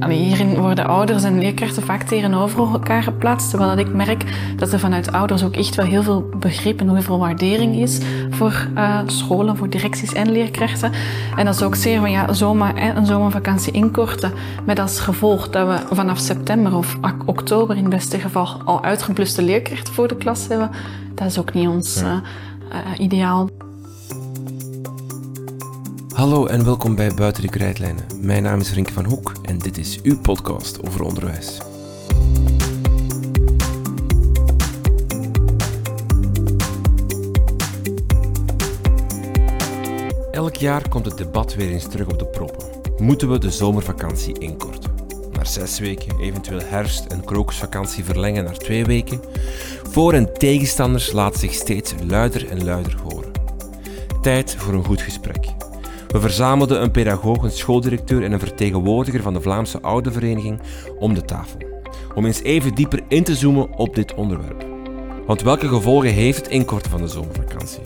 allee, hierin worden ouders en leerkrachten vaak tegenover elkaar geplaatst, terwijl ik merk dat er vanuit ouders ook echt wel heel veel begrip en heel veel waardering is voor uh, scholen, voor directies en leerkrachten. En dat is ook zeer van ja, zomer, een zomervakantie inkorten, met als gevolg dat we vanaf september of oktober in het beste geval al uitgebluste leerkrachten voor de klas hebben. Dat is ook niet ons uh, uh, ideaal. Hallo en welkom bij Buiten de Krijtlijnen. Mijn naam is Rinke van Hoek en dit is uw podcast over onderwijs. Elk jaar komt het debat weer eens terug op de proppen. Moeten we de zomervakantie inkorten? Naar zes weken, eventueel herfst- en krokusvakantie verlengen naar twee weken? Voor- en tegenstanders laten zich steeds luider en luider horen. Tijd voor een goed gesprek. We verzamelden een pedagoog, een schooldirecteur en een vertegenwoordiger van de Vlaamse Oudervereniging om de tafel. Om eens even dieper in te zoomen op dit onderwerp. Want welke gevolgen heeft het inkorten van de zomervakantie?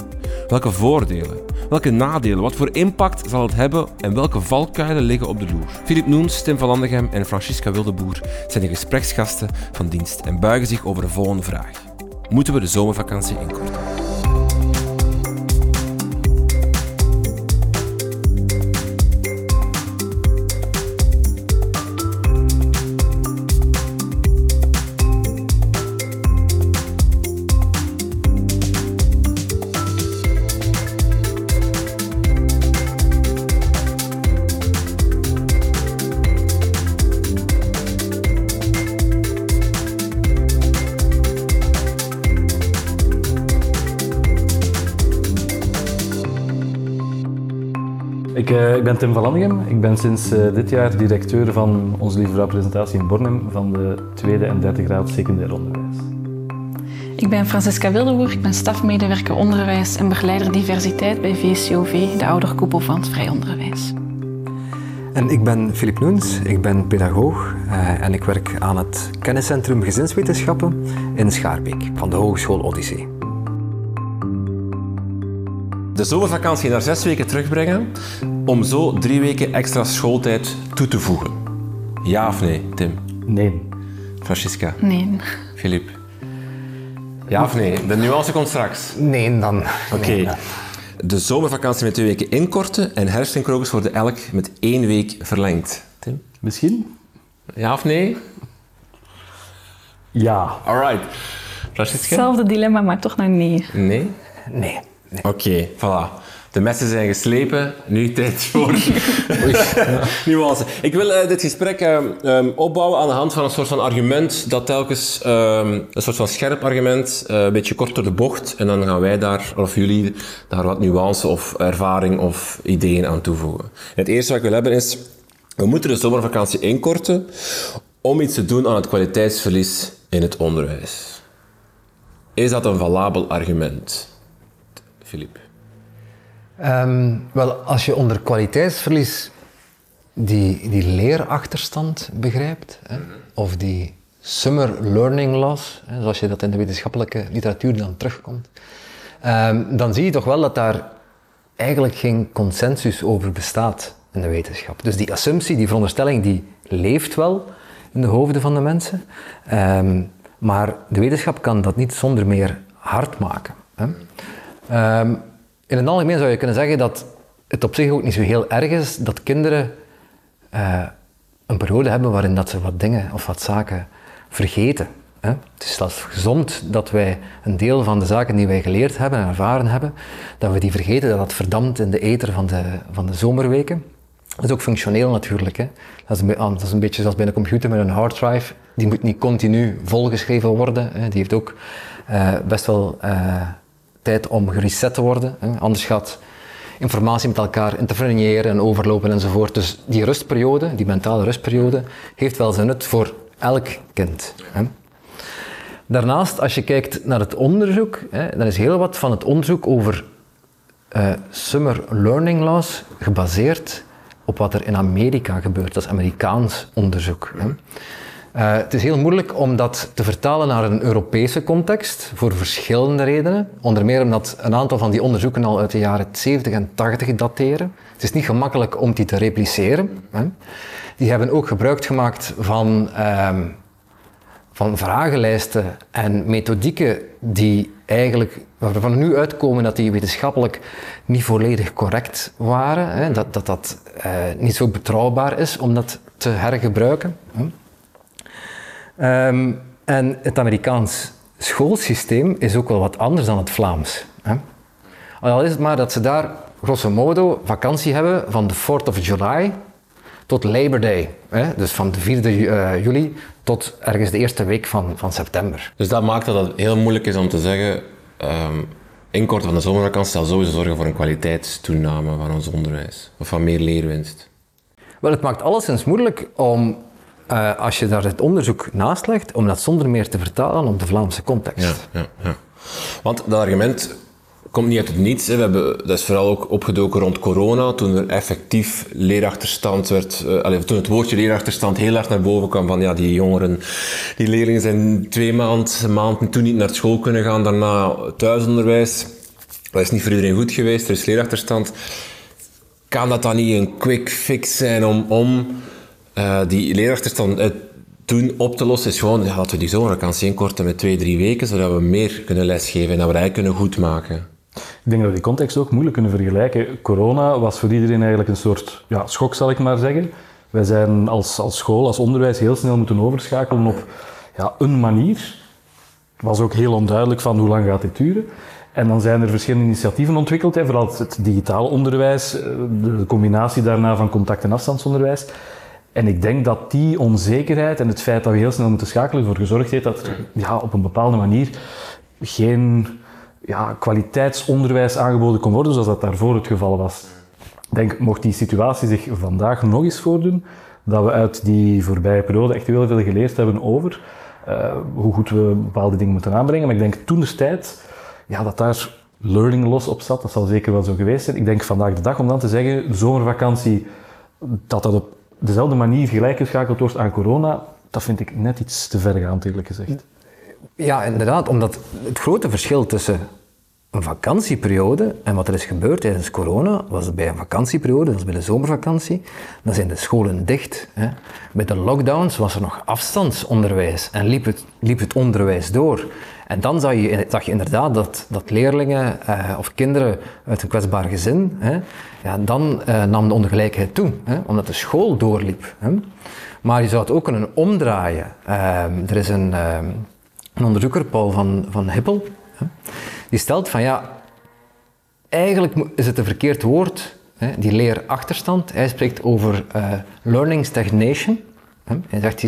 Welke voordelen? Welke nadelen? Wat voor impact zal het hebben en welke valkuilen liggen op de loer? Filip Noens, Tim van Landegem en Francisca Wildeboer zijn de gespreksgasten van dienst en buigen zich over de volgende vraag. Moeten we de zomervakantie inkorten? Ben Tim van Landegem. Ik ben sinds uh, dit jaar directeur van onze Lieve Vrouw Presentatie in Bornem van de tweede en derde graad secundair onderwijs. Ik ben Francisca Wildeboer, ik ben stafmedewerker onderwijs en begeleider diversiteit bij VCOV, de ouderkoepel van het vrij onderwijs. En ik ben Filip Noens, ik ben pedagoog uh, en ik werk aan het kenniscentrum gezinswetenschappen in Schaarbeek van de Hogeschool Odyssee de zomervakantie naar zes weken terugbrengen om zo drie weken extra schooltijd toe te voegen? Ja of nee, Tim? Nee. Francisca? Nee. Filip? Ja of nee? De nuance komt straks. Nee, dan. Oké. Okay. De zomervakantie met twee weken inkorten en herfst en krokus worden elk met één week verlengd. Tim? Misschien? Ja of nee? Ja. Alright. Francisca? Hetzelfde dilemma, maar toch naar nee. Nee? Nee. Nee. Oké, okay, voilà. De messen zijn geslepen, nu tijd voor nuance. Ik wil uh, dit gesprek uh, um, opbouwen aan de hand van een soort van argument dat telkens, um, een soort van scherp argument, uh, een beetje kort door de bocht, en dan gaan wij daar, of jullie, daar wat nuance of ervaring of ideeën aan toevoegen. En het eerste wat ik wil hebben is, we moeten de zomervakantie inkorten om iets te doen aan het kwaliteitsverlies in het onderwijs. Is dat een valabel argument? Filip? Um, wel, als je onder kwaliteitsverlies die, die leerachterstand begrijpt, hè, of die summer learning loss, hè, zoals je dat in de wetenschappelijke literatuur dan terugkomt, um, dan zie je toch wel dat daar eigenlijk geen consensus over bestaat in de wetenschap. Dus die assumptie, die veronderstelling, die leeft wel in de hoofden van de mensen, um, maar de wetenschap kan dat niet zonder meer hard maken. Hè. In het algemeen zou je kunnen zeggen dat het op zich ook niet zo heel erg is dat kinderen uh, een periode hebben waarin dat ze wat dingen of wat zaken vergeten. Hè? Het is zelfs gezond dat wij een deel van de zaken die wij geleerd hebben en ervaren hebben, dat we die vergeten, dat dat verdampt in de ether van de, van de zomerweken. Dat is ook functioneel natuurlijk. Hè? Dat, is een, is een beetje zoals bij een computer met een harddrive. Die moet niet continu volgeschreven worden. Hè? Die heeft ook uh, best wel uh, tijd om gereset te worden. Hè. Anders gaat informatie met elkaar interfereren en overlopen enzovoort. Dus die rustperiode, die mentale rustperiode, heeft wel zijn nut voor elk kind. Hè. Daarnaast, als je kijkt naar het onderzoek, hè, dan is heel wat van het onderzoek over uh, summer learning loss gebaseerd op wat er in Amerika gebeurt. Dat is Amerikaans onderzoek. Hè. Uh, het is heel moeilijk om dat te vertalen naar een Europese context, voor verschillende redenen. Onder meer omdat een aantal van die onderzoeken al uit de jaren 70 en 80 dateren. Het is niet gemakkelijk om die te repliceren. Hè. Die hebben ook gebruik gemaakt van, uh, van vragenlijsten en methodieken die eigenlijk, waarvan nu uitkomen dat die wetenschappelijk niet volledig correct waren. Hè. Dat dat, dat uh, niet zo betrouwbaar is om dat te hergebruiken. Hè. Um, en het Amerikaans schoolsysteem is ook wel wat anders dan het Vlaams. Hè. Al is het maar dat ze daar grosso modo vakantie hebben van de 4th of July tot Labor Day. Hè? Dus van de 4e uh, juli tot ergens de eerste week van, van september. Dus dat maakt dat het heel moeilijk is om te zeggen... Um, inkorten van de zomervakantie zal sowieso zorgen voor een kwaliteitstoename van ons onderwijs. Of van meer leerwinst. Wel, het maakt alleszins moeilijk om, uh, als je daar het onderzoek naast legt, om dat zonder meer te vertalen op de Vlaamse context. Ja, ja, ja. Want dat argument komt niet uit het niets. Hè. We hebben, dat is vooral ook opgedoken rond corona, toen er effectief leerachterstand werd, allez, toen het woordje leerachterstand heel hard naar boven kwam van ja, die jongeren, die leerlingen zijn twee maanden, maanden toen niet naar school kunnen gaan, daarna thuisonderwijs. Dat is niet voor iedereen goed geweest, er is leerachterstand. Kan dat dan niet een quick fix zijn om, om uh, die leerachterstand uh, toen op te lossen? Is gewoon, laten we die zomervakantie inkorten met twee, drie weken, zodat we meer kunnen lesgeven en dat we dat kunnen goedmaken. Ik denk dat we die context ook moeilijk kunnen vergelijken. Corona was voor iedereen eigenlijk een soort ja, schok, zal ik maar zeggen. Wij zijn als, als school, als onderwijs heel snel moeten overschakelen op ja, een manier. Het was ook heel onduidelijk van hoe lang gaat dit duren. En dan zijn er verschillende initiatieven ontwikkeld, hè, vooral het digitaal onderwijs, eh, de combinatie daarna van contact- en afstandsonderwijs. En ik denk dat die onzekerheid en het feit dat we heel snel moeten schakelen ervoor gezorgd heeft dat er ja, op een bepaalde manier geen ja, kwaliteitsonderwijs aangeboden kon worden, zoals dat daarvoor het geval was. Ik denk, mocht die situatie zich vandaag nog eens voordoen, dat we uit die voorbije periode echt heel veel geleerd hebben over uh, hoe goed we bepaalde dingen moeten aanbrengen. Maar ik denk toen de tijd, ja, dat daar learning loss op zat, dat zal zeker wel zo geweest zijn. Ik denk vandaag de dag, om dan te zeggen, zomervakantie, dat dat op dezelfde manier gelijkgeschakeld wordt aan corona, dat vind ik net iets te vergaand, eerlijk gezegd. Ja, inderdaad, omdat het grote verschil tussen een vakantieperiode en wat er is gebeurd tijdens corona, was bij een vakantieperiode, dat is bij de zomervakantie, dan zijn de scholen dicht. Hè. Bij de lockdowns was er nog afstandsonderwijs en liep het, liep het onderwijs door. En dan zag je, zag je inderdaad dat, dat leerlingen eh, of kinderen uit een kwetsbaar gezin, hè, ja, dan eh, nam de ongelijkheid toe, hè, omdat de school doorliep. Hè. Maar je zou het ook kunnen omdraaien. Uh, er is een, ehm, een onderzoeker, Paul van, van Hippel, die stelt van ja, eigenlijk is het een verkeerd woord, die leerachterstand. Hij spreekt over uh, learning stagnation. Hij zegt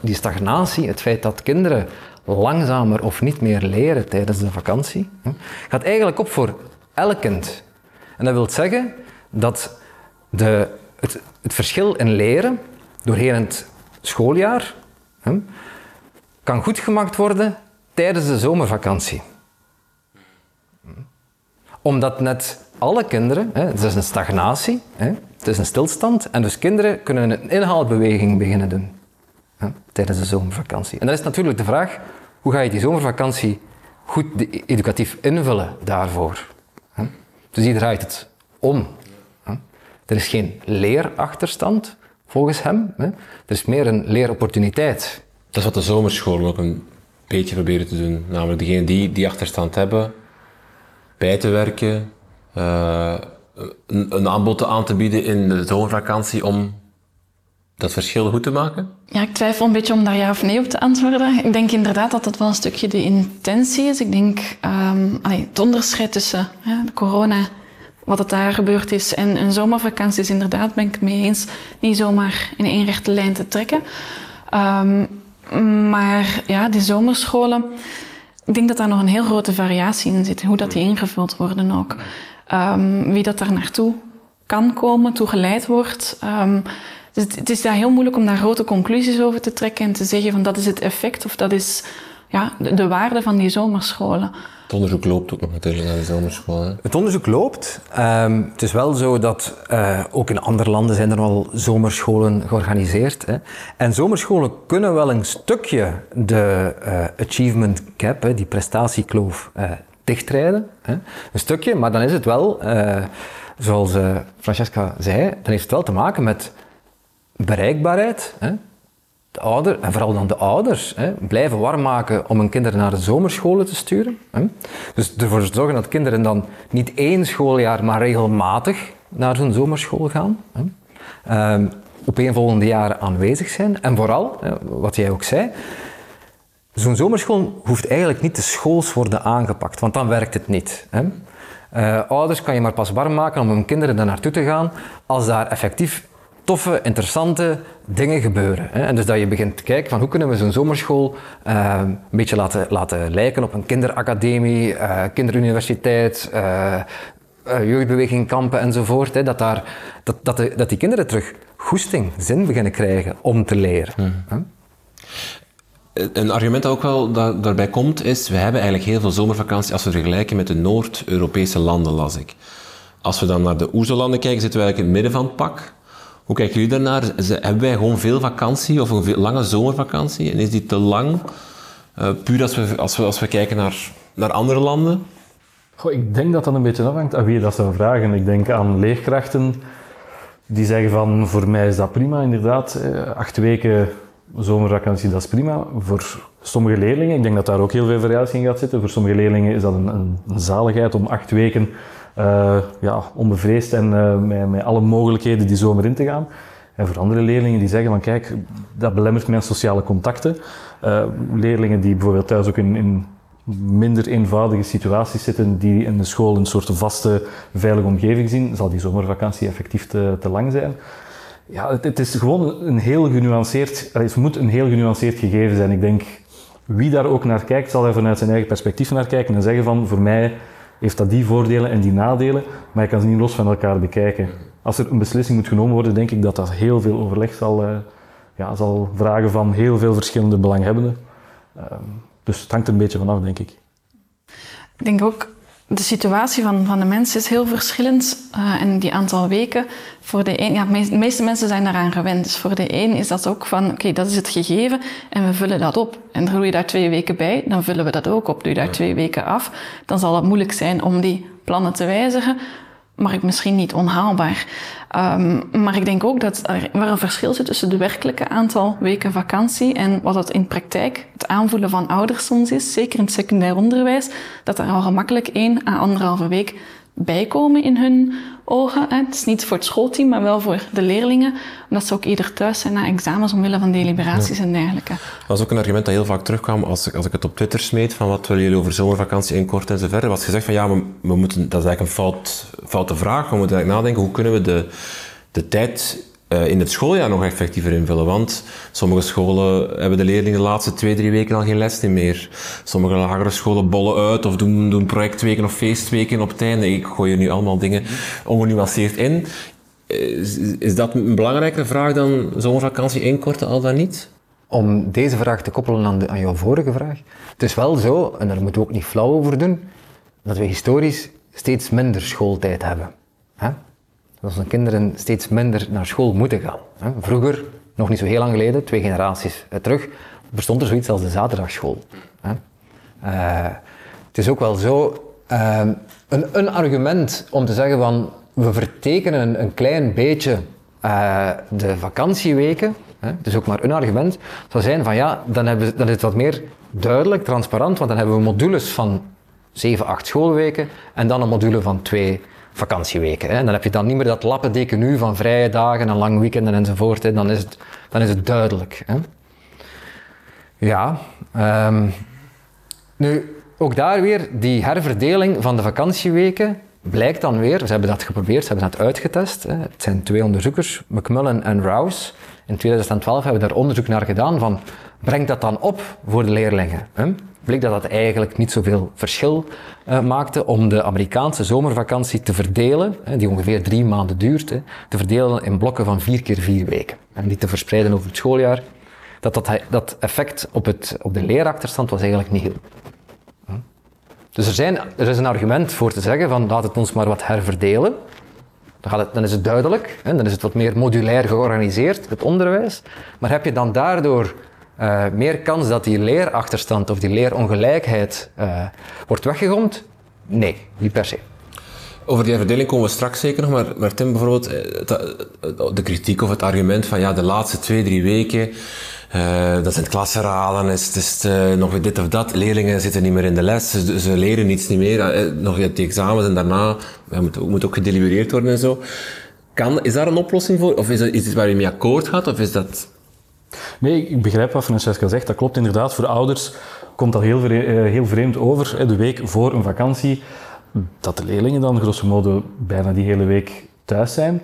die stagnatie, het feit dat kinderen langzamer of niet meer leren tijdens de vakantie, gaat eigenlijk op voor elk kind. En dat wil zeggen dat de, het, het verschil in leren doorheen het schooljaar kan goed gemaakt worden tijdens de zomervakantie. Omdat net alle kinderen, het is een stagnatie, het is een stilstand, en dus kinderen kunnen een inhaalbeweging beginnen doen tijdens de zomervakantie. En dan is natuurlijk de vraag, hoe ga je die zomervakantie goed educatief invullen daarvoor? Hè? Dus die draait het om. Hè? Er is geen leerachterstand, volgens hem. Hè? Er is meer een leeropportuniteit. Dat is wat de zomerscholen ook een beetje proberen te doen. Namelijk degenen die die achterstand hebben, bij te werken, uh, een, een aanbod aan te bieden in de zomervakantie om dat verschil goed te maken? Ja, ik twijfel een beetje om daar ja of nee op te antwoorden. Ik denk inderdaad dat dat wel een stukje de intentie is. Ik denk allee, het onderscheid tussen de corona, wat het daar gebeurd is, en een zomervakantie is inderdaad, ben ik het mee eens, niet zomaar in één rechte lijn te trekken. Um, maar ja, die zomerscholen, ik denk dat daar nog een heel grote variatie in zit, hoe dat die ingevuld worden ook. Um, wie dat daar naartoe kan komen, toegeleid wordt. Um, dus het, het, is daar heel moeilijk om daar grote conclusies over te trekken en te zeggen van dat is het effect of dat is ja, de, de waarde van die zomerscholen. Het onderzoek loopt ook nog natuurlijk naar de zomerschool. Hè? Het onderzoek loopt. Ehm, het is wel zo dat uh, ook in andere landen zijn er al zomerscholen georganiseerd. Hè. En zomerscholen kunnen wel een stukje de uh, achievement gap, hè, die prestatiekloof, uh, dichtrijden. Hè. Een stukje, maar dan is het wel, zoals Francesca zei, dan heeft het wel te maken met bereikbaarheid. Hè de ouder, en vooral dan de ouders, hè, blijven warm maken om hun kinderen naar de zomerscholen te sturen. Hè. Dus ervoor zorgen dat kinderen dan niet één schooljaar, maar regelmatig naar zo'n zomerschool gaan. Hè. Um, op volgende jaren aanwezig zijn. En vooral, wat jij ook zei, zo'n zomerschool hoeft eigenlijk niet te schools worden aangepakt, want dan werkt het niet. Hè. Uh, ouders kan je maar pas warm maken om hun kinderen daar naartoe te gaan als daar effectief toffe, interessante dingen gebeuren. Hè? En dus dat je begint te kijken van hoe kunnen we zo'n zomerschool uh, een beetje laten, laten lijken op een kinderacademie, uh, kinderuniversiteit, uh, jeugdbeweging, kampen enzovoort. Hè? Dat, daar, dat, dat, de, dat die kinderen terug goesting, zin beginnen krijgen om te leren. Hmm. Een argument dat ook wel daarbij komt is, we hebben eigenlijk heel veel zomervakantie als we vergelijken met de Noord-Europese landen, las ik. Als we dan naar de OESO-landen kijken, zitten we eigenlijk in het midden van het pak. Hoe kijken jullie daarnaar? Hebben wij gewoon veel vakantie of een lange zomervakantie? En is die te lang? Uh, puur als we, als we, als we kijken naar, naar andere landen? Goh, ik denk dat dat een beetje afhangt aan wie dat zou vragen. Ik denk aan leerkrachten die zeggen van voor mij is dat prima inderdaad. Eh, acht weken zomervakantie, dat is prima. Voor sommige leerlingen, ik denk dat daar ook heel veel variatie in gaat zitten. Voor sommige leerlingen is dat een, een zaligheid om acht weken uh, ja, onbevreesd en uh, met, met, alle mogelijkheden die zomer in te gaan. En voor andere leerlingen die zeggen van kijk, dat belemmert mijn sociale contacten. Uh, leerlingen die bijvoorbeeld thuis ook in, in, minder eenvoudige situaties zitten, die in de school een soort vaste, veilige omgeving zien, zal die zomervakantie effectief te, te lang zijn. Ja, het, het, is gewoon een heel genuanceerd, het moet een heel genuanceerd gegeven zijn. Ik denk, wie daar ook naar kijkt, zal er vanuit zijn eigen perspectief naar kijken en zeggen van, voor mij heeft dat die voordelen en die nadelen, maar je kan ze niet los van elkaar bekijken. Als er een beslissing moet genomen worden, denk ik dat dat heel veel overleg zal, uh, ja, zal vragen van heel veel verschillende belanghebbenden. Uh, dus het hangt er een beetje vanaf, denk ik. Ik denk ook de situatie van, van de mensen is heel verschillend. Uh, en die aantal weken, voor de een, ja, de meeste mensen zijn daaraan gewend. Dus voor de een is dat ook van, oké, okay, dat is het gegeven en we vullen dat op. En doe je daar twee weken bij, dan vullen we dat ook op. Doe je daar twee weken af, dan zal het moeilijk zijn om die plannen te wijzigen maar ik misschien niet onhaalbaar. Um, maar ik denk ook dat er, er een verschil zit tussen de werkelijke aantal weken vakantie en wat het in praktijk, het aanvoelen van ouders soms is, zeker in het secundair onderwijs, dat er al gemakkelijk één à anderhalve week bijkomen in hun ogen. Het is niet voor het schoolteam, maar wel voor de leerlingen. Omdat ze ook eerder thuis zijn na examens omwille van deliberaties en dergelijke. Dat is ook een argument dat heel vaak terugkwam als ik, als ik het op Twitter smeet van wat willen jullie over zomervakantie inkorten en zo verder. Was gezegd van ja, we, we moeten, dat is eigenlijk een fout, foute vraag. We moeten eigenlijk nadenken hoe kunnen we de, de tijd uh, in het schooljaar nog effectiever invullen. Want sommige scholen hebben de leerlingen de laatste twee, drie weken al geen les meer. Sommige lagere scholen bollen uit of doen, doen projectweken of feestweken op het einde. Ik gooi er nu allemaal dingen ongenuanceerd in. Is, is dat een belangrijke vraag dan zomervakantie inkorten, al dan niet? Om deze vraag te koppelen aan, aan jouw vorige vraag. Het is wel zo, en daar moeten we ook niet flauw over doen, dat we historisch steeds minder schooltijd hebben. Dat onze kinderen steeds minder naar school moeten gaan. Vroeger, nog niet zo heel lang geleden, twee generaties terug, bestond er zoiets als de zaterdagschool. Eh, het is ook wel zo, eh, een, een, argument om te zeggen van we vertekenen een klein beetje uh, de vakantieweken, het is ook maar een argument, zou zijn van ja, dan, hebben, dan is het wat meer duidelijk, transparant, want dan hebben we modules van 7, 8 schoolweken en dan een module van 2 vakantieweken. Hè. Dan heb je dan niet meer dat lappendeken nu van vrije dagen en lang weekenden enzovoort. Hè. Dan, is het, dan is het duidelijk. Hè. Ja, um, nu ook daar weer die herverdeling van de vakantieweken blijkt dan weer, ze hebben dat geprobeerd, ze hebben dat uitgetest. Hè. Het zijn twee onderzoekers, McMullen en Rouse. In 2012 hebben we daar onderzoek naar gedaan van, brengt dat dan op voor de leerlingen? Hè? Bleek dat dat eigenlijk niet zoveel verschil uh, maakte om de Amerikaanse zomervakantie te verdelen, hè, die ongeveer drie maanden duurt, te verdelen in blokken van vier keer vier weken. En die te verspreiden over het schooljaar. dat, dat, dat effect op, het, op de leerachterstand was eigenlijk niet heel. Hm? Dus er, zijn, er is een argument voor te zeggen van laat het ons maar wat herverdelen. Dan, gaat dan is het duidelijk, hè, dan is het wat meer modulair georganiseerd, het onderwijs. Maar heb je dan daardoor uh, meer kans dat die leerachterstand of die leerongelijkheid uh, wordt weggegomd? Nee, niet per se. Over die verdeling komen we straks zeker nog, maar, maar Tim bijvoorbeeld, eh, de kritiek of het argument van ja, de laatste twee, drie weken, uh, dat zijn het klassenraden, is, is uh, nog dit of dat, leerlingen zitten niet meer in de les, ze, leren iets niet meer, nog die examens en daarna ja, moet, moet ook gedelibereerd worden en zo. Kan, is daar een oplossing voor? Of is dat iets waar je mee akkoord gaat? Of is dat Nee, ik begrijp wat Francesca zegt. Dat klopt inderdaad. Voor ouders komt dat heel, heel vreemd over. De week voor een vakantie, dat de leerlingen dan grosso modo bijna die hele week thuis zijn.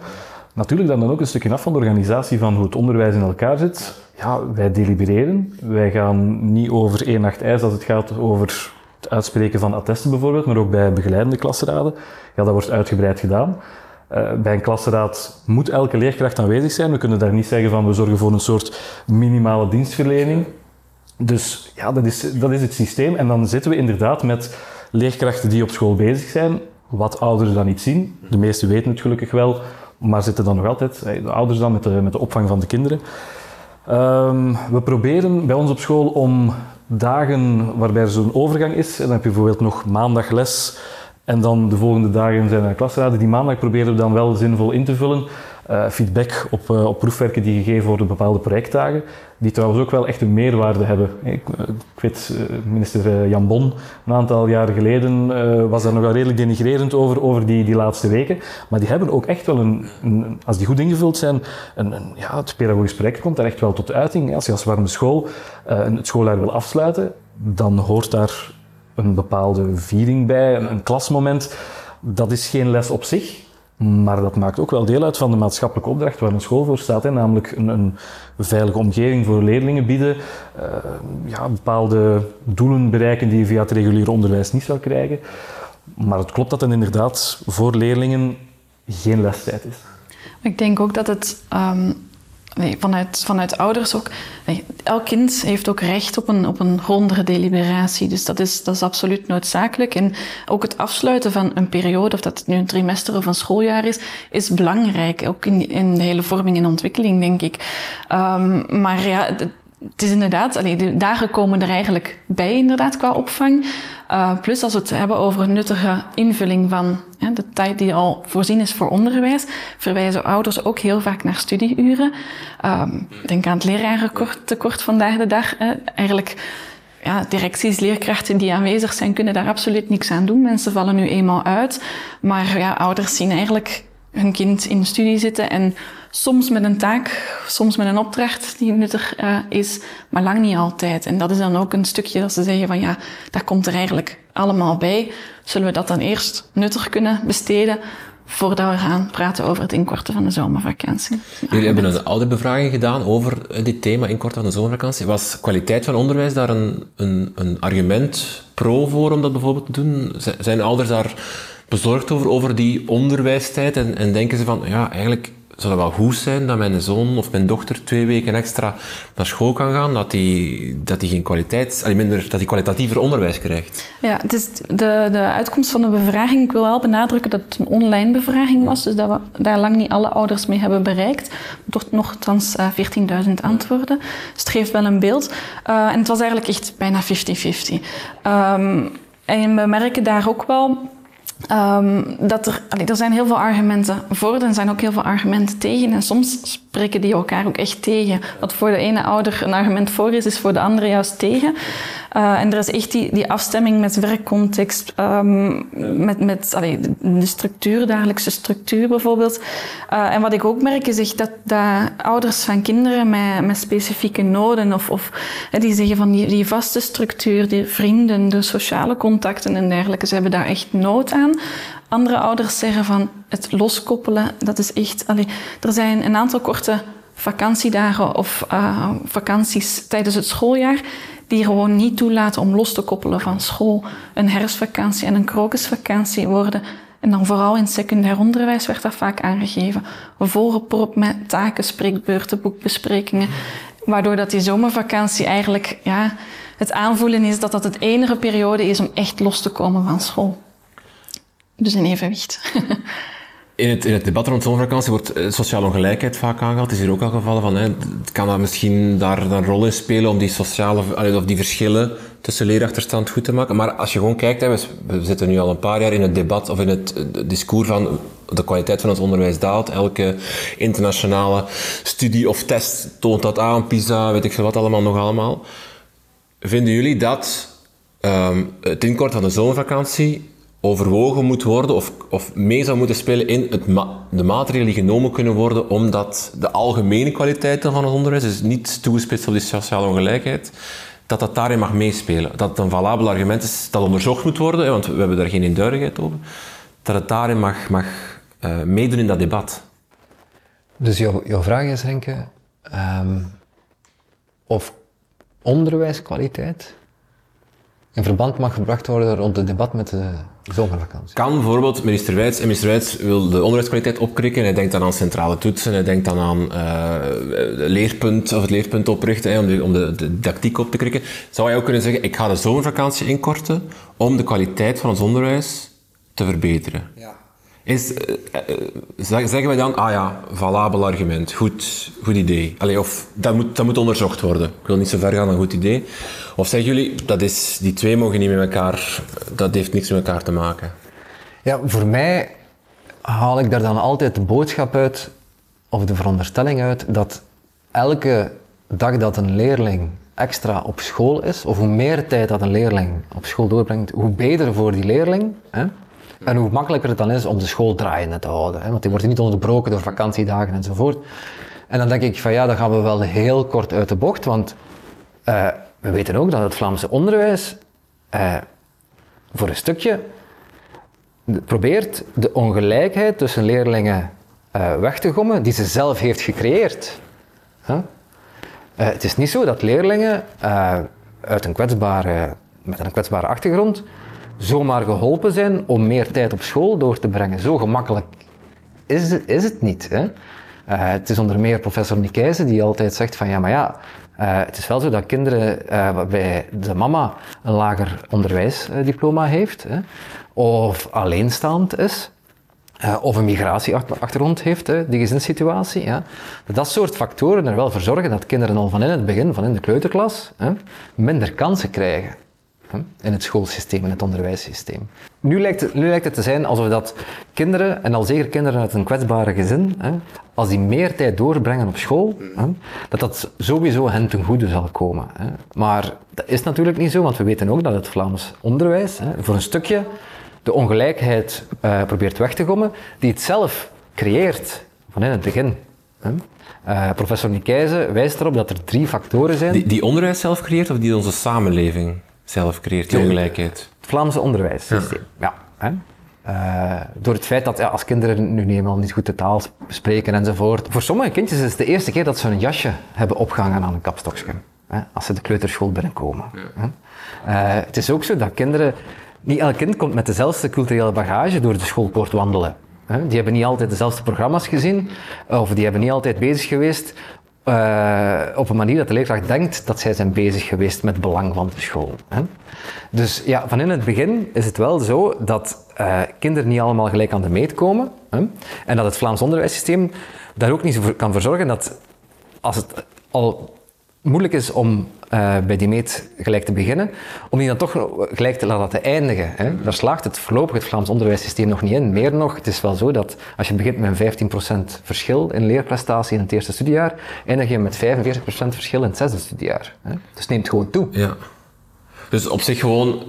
Natuurlijk dan, dan ook een stukje af van de organisatie van hoe het onderwijs in elkaar zit. Ja, wij delibereren. Wij gaan niet over één nacht ijs als het gaat over het uitspreken van attesten bijvoorbeeld, maar ook bij begeleidende klasraden. Ja, dat wordt uitgebreid gedaan. Uh, bij een klasraad moet elke leerkracht aanwezig zijn. We kunnen daar niet zeggen van we zorgen voor een soort minimale dienstverlening. Dus ja, dat is, dat is het systeem. En dan zitten we inderdaad met leerkrachten die op school bezig zijn, wat ouders dan niet zien. De meesten weten het gelukkig wel, maar zitten dan nog altijd, de ouders dan met de, met de opvang van de kinderen. Um, we proberen bij ons op school om dagen waarbij er zo'n overgang is, en dan heb je bijvoorbeeld nog maandag les, en dan de volgende dagen zijn er klasraden. Die maandag proberen we dan wel zinvol in te vullen. Uh, feedback op, uh, op proefwerken die gegeven worden op bepaalde projectdagen. Die trouwens ook wel echt een meerwaarde hebben. Ik, eh, ik weet, minister Jan Bon, een aantal jaren geleden, was daar nog wel redelijk denigrerend over, over die, die laatste weken. Maar die hebben ook echt wel een, een als die goed ingevuld zijn, een, een, ja, het pedagogisch project komt daar echt wel tot uiting. Als je als warme school het schooljaar wil afsluiten, dan hoort daar een bepaalde viering bij, een, klasmoment. Dat is geen les op zich, maar dat maakt ook wel deel uit van de maatschappelijke opdracht waar een school voor staat. Hè? Namelijk een, een veilige omgeving voor leerlingen bieden. Uh, ja, bepaalde doelen bereiken die je via het reguliere onderwijs niet zou krijgen. Maar het klopt dat het inderdaad voor leerlingen geen lestijd is. Ik denk ook dat het nee, vanuit, vanuit ouders ook. Elk kind heeft ook recht op een, op een rondere deliberatie. Dus dat is, dat is absoluut noodzakelijk. En ook het afsluiten van een periode, of dat het nu een trimester of een schooljaar is, is belangrijk. Ook in, in de hele vorming en ontwikkeling, denk ik. Um, maar ja, het is inderdaad, allee, de dagen komen er eigenlijk bij inderdaad qua opvang. Uh, plus als we het hebben over een nuttige invulling van hè, de tijd die al voorzien is voor onderwijs, verwijzen ouders ook heel vaak naar studieuren. Um, denk aan het lerarentekort vandaag de dag. Hè. Eigenlijk ja, directies, leerkrachten die aanwezig zijn, kunnen daar absoluut niks aan doen. Mensen vallen nu eenmaal uit. Maar ja, ouders zien eigenlijk hun kind in studie zitten en soms met een taak, soms met een opdracht die nuttig uh, is, maar lang niet altijd. En dat is dan ook een stukje dat ze zeggen van ja, dat komt er eigenlijk allemaal bij. Zullen we dat dan eerst nuttig kunnen besteden voordat we gaan praten over het inkorten van de zomervakantie. Jullie hebben een ouderbevraging gedaan over eh, dit thema, inkorten van de zomervakantie. Was kwaliteit van onderwijs daar een, een, een argument pro voor om dat bijvoorbeeld te doen? Zijn ouders daar bezorgd over, over die onderwijstijd en, en denken ze van, ja, eigenlijk zou het wel goed zijn dat mijn zoon of mijn dochter twee weken extra naar school kan gaan, dat hij dat die geen kwaliteit, minder, dat hij kwalitatiever onderwijs krijgt. Ja, het is de, de uitkomst van de bevraging, ik wil wel benadrukken dat het een online bevraging was, dus dat we daar lang niet alle ouders mee hebben bereikt. Toch nogthans uh, eh, 14.000 antwoorden. Dus het geeft wel een beeld. Uh, en het was eigenlijk echt bijna 50-50. Um, ehm, en we merken daar ook wel Um, dat er, er zijn heel veel argumenten voor, er zijn ook heel veel argumenten tegen. En soms spreken die elkaar ook echt tegen. Wat voor de ene ouder een argument voor is, is voor de andere juist tegen. Uh, en er is echt die, die afstemming met werkcontext, um, met, met de structuur, dagelijkse structuur bijvoorbeeld. Uh, en wat ik ook merk is echt dat, dat ouders van kinderen met, met specifieke noden, of, of die zeggen van die, vaste structuur, die vrienden, de sociale contacten en dergelijke, ze hebben daar echt nood aan. Andere ouders zeggen van het loskoppelen, dat is echt... Allee, er zijn een aantal korte vakantiedagen of uh, vakanties tijdens het schooljaar die gewoon niet toelaten om los te koppelen van school. Een herfstvakantie en een krokusvakantie worden, en dan vooral in secundair onderwijs werd dat vaak aangegeven, volgepropt met taken, spreekbeurten, boekbesprekingen Waardoor dat die zomervakantie eigenlijk ja, het aanvoelen is dat dat het enige periode is om echt los te komen van school. Dus in evenwicht. In het, in het debat rond zomervakantie wordt eh, sociale ongelijkheid vaak aangehaald. Het is hier ook al gevallen van, hè, het kan dat misschien daar een rol in spelen om die sociale, of die verschillen tussen leerachterstand goed te maken. Maar als je gewoon kijkt, hè, we, zitten nu al een paar jaar in het debat of in het, het discours van de kwaliteit van het onderwijs daalt. Elke internationale studie of test toont dat aan, PISA, weet ik veel wat allemaal nog allemaal. Vinden jullie dat ehm, het inkorten van de zomervakantie overwogen moet worden of, of mee zou moeten spelen in het de maatregelen die genomen kunnen worden omdat de algemene kwaliteiten van het onderwijs, dus niet toegespitst op die sociale ongelijkheid, dat dat daarin mag meespelen. Dat het een valabel argument is dat onderzocht moet worden, want we hebben daar geen eenduidigheid over, dat het daarin mag, mag eh, meedoen in dat debat. Dus jouw, jouw vraag is, Renke, ehm, of onderwijskwaliteit in verband mag gebracht worden rond het debat met de zomervakantie. Kan bijvoorbeeld minister Wijts, en minister Wijts wil de onderwijskwaliteit opkrikken, hij denkt dan aan centrale toetsen, hij denkt dan aan eh, leerpunt, of het leerpunt oprichten, hè, om, de, om de, de didactiek op te krikken. Zou hij ook kunnen zeggen, ik ga de zomervakantie inkorten om de kwaliteit van ons onderwijs te verbeteren? Ja. Is, eh, eh, zeg- zeggen wij dan, ah ja, valabel argument, goed, goed idee. Allee, of dat moet, dat moet onderzocht worden. Ik wil niet zo ver gaan, een goed idee. Of zeggen jullie, dat is, die twee mogen niet met elkaar, dat heeft niks met elkaar te maken. Ja, voor mij haal ik daar dan altijd de boodschap uit, of de veronderstelling uit, dat elke dag dat een leerling extra op school is, of hoe meer tijd dat een leerling op school doorbrengt, hoe beter voor die leerling. Hè? En hoe makkelijker het dan is om de school draaiende te houden. Hè? Want die wordt niet onderbroken door vakantiedagen enzovoort. En dan denk ik van ja, dan gaan we wel heel kort uit de bocht, want eh, we weten ook dat het Vlaamse onderwijs eh, voor een stukje probeert de ongelijkheid tussen leerlingen eh, weg te gommen die ze zelf heeft gecreëerd. Het is niet zo dat leerlingen uit een kwetsbare, met een kwetsbare achtergrond zomaar geholpen zijn om meer tijd op school door te brengen. Zo gemakkelijk is is het niet. Hè? Eh, het is onder meer professor Nikijzen die altijd zegt van ja, maar ja, eh, het is wel zo dat kinderen eh, waarbij de mama een lager onderwijsdiploma heeft, hè, of alleenstaand is, of een migratieachtergrond heeft, hè, die gezinssituatie. Ja. Dat dat soort factoren er wel voor zorgen dat kinderen al van in het begin, van in de kleuterklas, hè, minder kansen krijgen in het schoolsysteem, in het onderwijssysteem. Nu lijkt, het, nu lijkt het te zijn alsof dat kinderen, en al zeker kinderen uit een kwetsbare gezin, hè, als die meer tijd doorbrengen op school, hè, dat dat sowieso hen ten goede zal komen. Hè. Maar dat is natuurlijk niet zo, want we weten ook dat het Vlaams onderwijs hè, voor een stukje de ongelijkheid eh, probeert weg te gommen, die het zelf creëert van in het begin. hè. Eh, professor Nikijzen wijst erop dat er drie factoren zijn. Die, die onderwijs zelf creëert of die onze samenleving zelf creëert, die ongelijkheid? Het Vlaamse onderwijssysteem. Ja. hè. Eh, door het feit dat ja, als kinderen nu eenmaal niet goed de taal spreken enzovoort. Voor sommige kindjes is het de eerste keer dat ze een jasje hebben opgehangen aan een kapstokje. Hè, als ze de kleuterschool binnenkomen. hè. Eh, het is ook zo dat kinderen... Niet elk kind komt met dezelfde culturele bagage door de schoolpoort wandelen. hè. Die hebben niet altijd dezelfde programma's gezien, of die hebben niet altijd bezig geweest eh, op een manier dat de leerkracht denkt dat zij zijn bezig geweest met het belang van de school. Hè? Dus ja, van in het begin is het wel zo dat eh, kinderen niet allemaal gelijk aan de meet komen. Hè? En dat het Vlaams onderwijssysteem daar ook niet voor kan voor zorgen dat als het al moeilijk is om eh, bij die meet gelijk te beginnen, om die dan toch gelijk te laten eindigen. Hè? Daar slaagt het voorlopig het Vlaams onderwijssysteem nog niet in. Meer nog, het is wel zo dat als je begint met een 15% verschil in leerprestatie in het eerste studiejaar, eindig je met 45% verschil in het zesde studiejaar. Hè? Dus het neemt gewoon toe. Ja. Dus op zich gewoon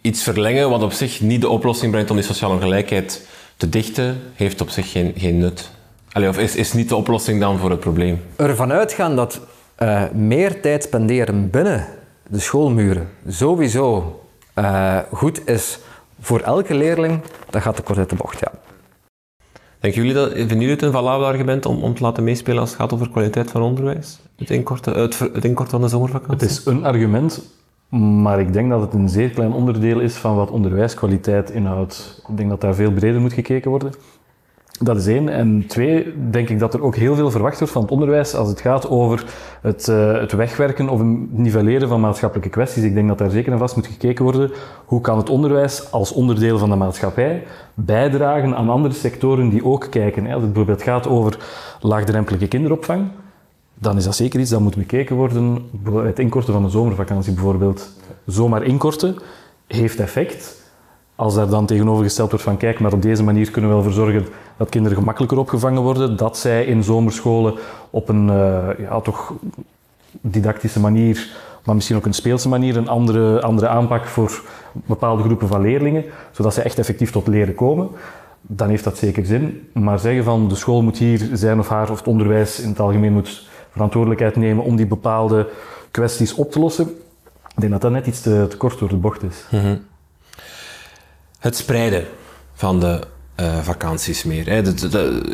iets verlengen wat op zich niet de oplossing brengt om die sociale ongelijkheid te dichten, heeft op zich geen, geen nut. Allee, of is, is niet de oplossing dan voor het probleem? Ervan uitgaan dat eh, meer tijd spenderen binnen de schoolmuren sowieso eh, goed is voor elke leerling, dat gaat te kort uit de bocht, ja. Denken jullie dat, vinden jullie het een valabel argument om, om te laten meespelen als het gaat over kwaliteit van onderwijs? Het inkorten, het, het inkorten van de zomervakantie? Het is een argument, maar ik denk dat het een zeer klein onderdeel is van wat onderwijskwaliteit inhoudt. Ik denk dat daar veel breder moet gekeken worden. Dat is één. En twee, denk ik dat er ook heel veel verwacht wordt van het onderwijs als het gaat over het, uh, het wegwerken of het nivelleren van maatschappelijke kwesties. Ik denk dat daar zeker en vast moet gekeken worden. Hoe kan het onderwijs als onderdeel van de maatschappij bijdragen aan andere sectoren die ook kijken? Als het bijvoorbeeld gaat over laagdrempelige kinderopvang, dan is dat zeker iets dat moet bekeken worden. Het inkorten van de zomervakantie bijvoorbeeld. Zomaar inkorten heeft effect. Als daar dan tegenovergesteld wordt van kijk, maar op deze manier kunnen we wel voor zorgen dat kinderen gemakkelijker opgevangen worden, dat zij in zomerscholen op een uh, ja, toch didactische manier, maar misschien ook een speelse manier, een andere, andere aanpak voor bepaalde groepen van leerlingen, zodat zij echt effectief tot leren komen, dan heeft dat zeker zin. Maar zeggen van de school moet hier zijn of haar, of het onderwijs in het algemeen moet verantwoordelijkheid nemen om die bepaalde kwesties op te lossen, ik denk dat dat net iets te, kort door de bocht is. Mm. Het spreiden van de uh, vakanties meer. Dat,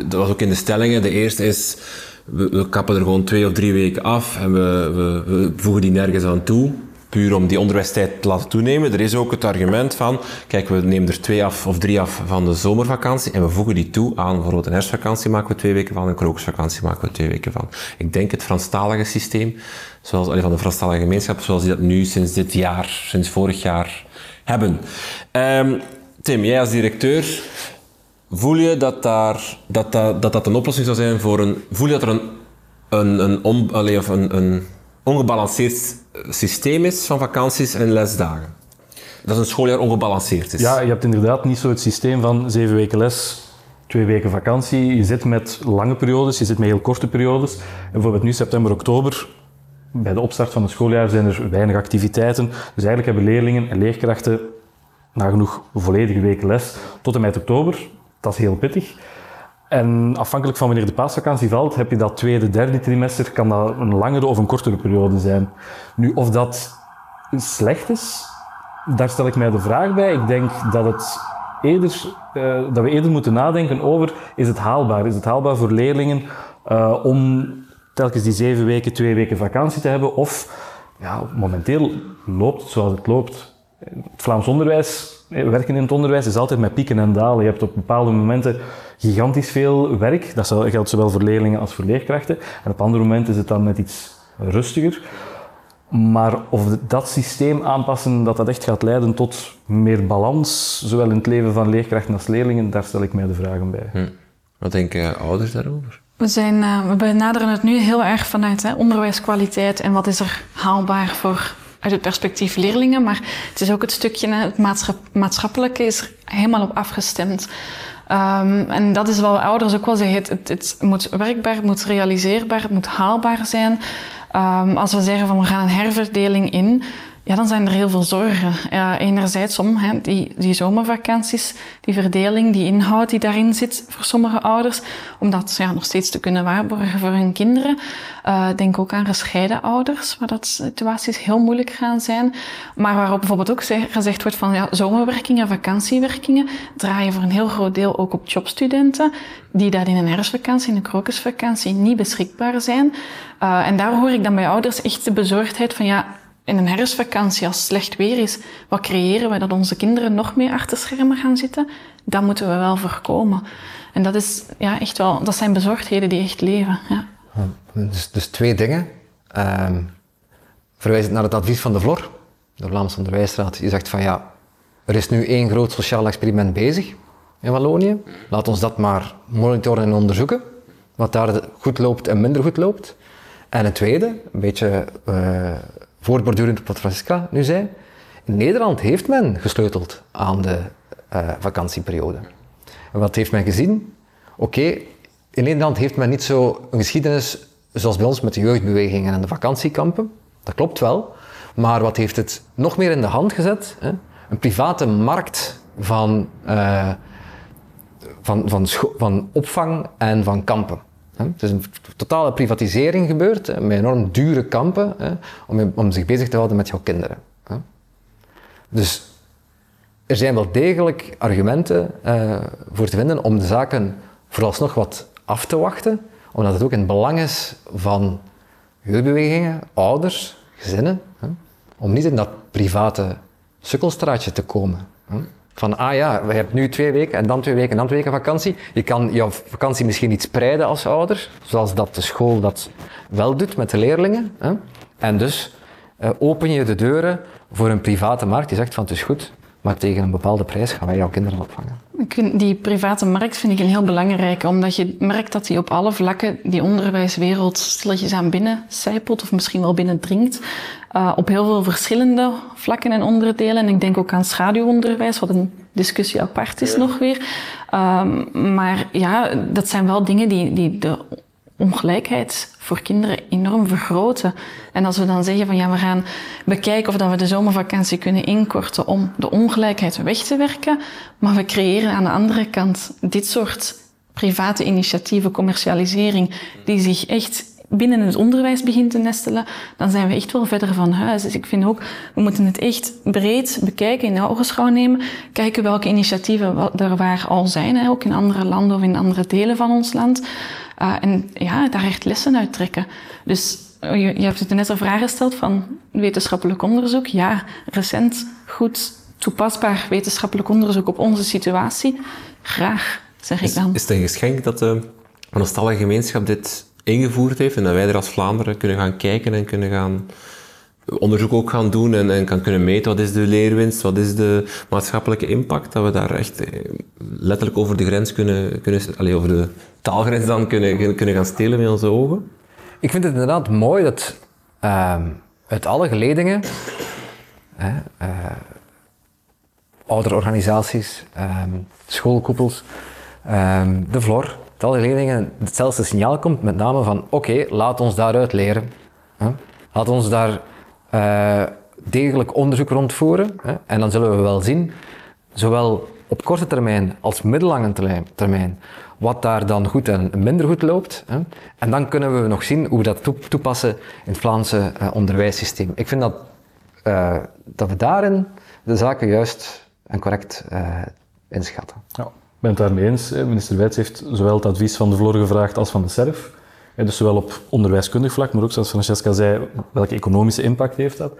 dat, was ook in de stellingen. De eerste is, we, we, kappen er gewoon twee of drie weken af en we, we, voegen die nergens aan toe. Puur om die onderwijstijd te laten toenemen. Er is ook het argument van, kijk, we nemen er twee af of drie af van de zomervakantie en we voegen die toe aan bijvoorbeeld een herfstvakantie maken we twee weken van, een krokusvakantie maken we twee weken van. Ik denk het Franstalige systeem, zoals, van de Franstalige gemeenschap, zoals die dat nu sinds dit jaar, sinds vorig jaar hebben. Um, Tim, jij als directeur, voel je dat, daar, dat, dat, dat, dat een oplossing zou zijn voor een... Voel je dat er een, een, een, allez, of een, een ongebalanceerd systeem is van vakanties en lesdagen? Dat een schooljaar ongebalanceerd is? Ja, je hebt inderdaad niet zo het systeem van zeven weken les, twee weken vakantie. Je zit met lange periodes, je zit met heel korte periodes. En bijvoorbeeld nu september, oktober, bij de opstart van het schooljaar zijn er weinig activiteiten. Dus eigenlijk hebben leerlingen en leerkrachten nagenoeg volledige weken les tot en met oktober. Dat is heel pittig. En afhankelijk van wanneer de paasvakantie valt, heb je dat tweede, derde trimester, kan dat een langere of een kortere periode zijn. Nu, of dat slecht is, daar stel ik mij de vraag bij. Ik denk dat, het eerder, uh, dat we eerder moeten nadenken over, is het haalbaar? Is het haalbaar voor leerlingen uh, om telkens die zeven weken, twee weken vakantie te hebben? Of, ja, momenteel loopt het zoals het loopt. Het Vlaams onderwijs, werken in het onderwijs is altijd met pieken en dalen. Je hebt op bepaalde momenten gigantisch veel werk. Dat geldt zowel voor leerlingen als voor leerkrachten. En op andere momenten is het dan net iets rustiger. Maar of dat systeem aanpassen, dat dat echt gaat leiden tot meer balans, zowel in het leven van leerkrachten als leerlingen, daar stel ik mij de vragen bij. Hm. Wat denken ouders daarover? We, zijn, uh, we benaderen het nu heel erg vanuit hè, onderwijskwaliteit en wat is er haalbaar voor uit het perspectief leerlingen, maar het is ook het stukje, het maatschappelijke is er helemaal op afgestemd. Um, en dat is wel ouders ook wel zeggen, het, het, moet werkbaar, het moet realiseerbaar, het moet haalbaar zijn. Um, als we zeggen van we gaan een herverdeling in, ja, dan zijn er heel veel zorgen. Uh, enerzijds om hè, die, die zomervakanties, die verdeling, die inhoud die daarin zit voor sommige ouders, om dat ja, nog steeds te kunnen waarborgen voor hun kinderen. Uh, denk ook aan gescheiden ouders, waar dat situaties heel moeilijk gaan zijn. Maar waarop bijvoorbeeld ook gezegd wordt van ja, zomerwerkingen, vakantiewerkingen draaien voor een heel groot deel ook op jobstudenten, die daar in een herfstvakantie, in een krokusvakantie niet beschikbaar zijn. Uh, en daar hoor ik dan bij ouders echt de bezorgdheid van ja, in een herfstvakantie, als slecht weer is, wat creëren we dat onze kinderen nog meer achter schermen gaan zitten? Dat moeten we wel voorkomen. En dat, is, ja, echt wel, dat zijn bezorgdheden die echt leven. Ja. Dus, dus twee dingen. Um, verwijzend naar het advies van de VLOR, de Vlaamse Onderwijsraad. Je zegt van ja, er is nu één groot sociaal experiment bezig in Wallonië. Laat ons dat maar monitoren en onderzoeken. Wat daar goed loopt en minder goed loopt. En het tweede, een beetje uh, voortbordurend op wat Francisca nu zei. In Nederland heeft men gesleuteld aan de uh, vakantieperiode. En wat heeft men gezien? Oké, in Nederland heeft men niet zo een geschiedenis zoals bij ons met de jeugdbewegingen en de vakantiekampen. Dat klopt wel. Maar wat heeft het nog meer in de hand gezet? Hè? Een private markt van, uh, van, van, van opvang en van kampen. Het is een totale privatisering gebeurd, met enorm dure kampen, om, zich bezig te houden met jouw kinderen. Dus er zijn wel degelijk argumenten uh, voor te vinden om de zaken vooralsnog wat af te wachten, omdat het ook in het belang is van huurbewegingen, ouders, gezinnen, om niet in dat private sukkelstraatje te komen. Van, ah ja, we hebben nu twee weken en dan twee weken en dan twee weken vakantie. Je kan je vakantie misschien niet spreiden als ouder, zoals dat de school dat wel doet met de leerlingen. Hè? En dus uh, open je de deuren voor een private markt die zegt van het is goed, maar tegen een bepaalde prijs gaan wij jouw kinderen opvangen. Die private markt vind ik een heel belangrijke, omdat je merkt dat die op alle vlakken die onderwijswereld stilletjes aan binnen zijpelt of misschien wel binnendringt. Uh, op heel veel verschillende vlakken en onderdelen. En ik denk ook aan schaduwonderwijs, wat een discussie apart is nog weer. Um, maar ja, dat zijn wel dingen die, die de ongelijkheid voor kinderen enorm vergroten. En als we dan zeggen van ja, we gaan bekijken of dat we de zomervakantie kunnen inkorten om de ongelijkheid weg te werken, maar we creëren aan de andere kant dit soort private initiatieven, commercialisering, die zich echt binnen het onderwijs begint te nestelen, dan zijn we echt wel verder van huis. Dus ik vind ook, we moeten het echt breed bekijken, in de ogenschouw nemen, kijken welke initiatieven er waar al zijn, ook in andere landen of in andere delen van ons land. Uh, en ja, daar echt lessen uit trekken. Dus je, je hebt het net een vraag gesteld van wetenschappelijk onderzoek. Ja, recent goed toepasbaar wetenschappelijk onderzoek op onze situatie. Graag, zeg ik dan. Is het een geschenk dat de nostalgische gemeenschap dit ingevoerd heeft en dat wij er als Vlaanderen kunnen gaan kijken en kunnen gaan onderzoek ook gaan doen en, en kan kunnen meten wat is de leerwinst, wat is de maatschappelijke impact, dat we daar echt eh, letterlijk over de grens kunnen, kunnen allez, over de taalgrens dan kunnen, kunnen gaan stelen met onze ogen? Ik vind het inderdaad mooi dat uh, uit alle geledingen, uh, ouderorganisaties, ehm, schoolkoepels, ehm, de Vlor, uit alle geledingen hetzelfde signaal komt, met name van oké, laat ons daaruit leren. Hè. Laat ons daar uh, degelijk onderzoek rondvoeren. Hè, en dan zullen we wel zien, zowel op korte termijn als middellange termijn, wat daar dan goed en minder goed loopt. Hè. En dan kunnen we nog zien hoe we dat toepassen in het Vlaamse uh, onderwijssysteem. Ik vind dat, uh, dat we daarin de zaken juist en correct inschatten. Ja, ben het daarmee eens. Minister Wijts heeft zowel het advies van de Vlor gevraagd als van de SERF dus zowel op onderwijskundig vlak, maar ook zoals Francesca zei, welke economische impact heeft dat?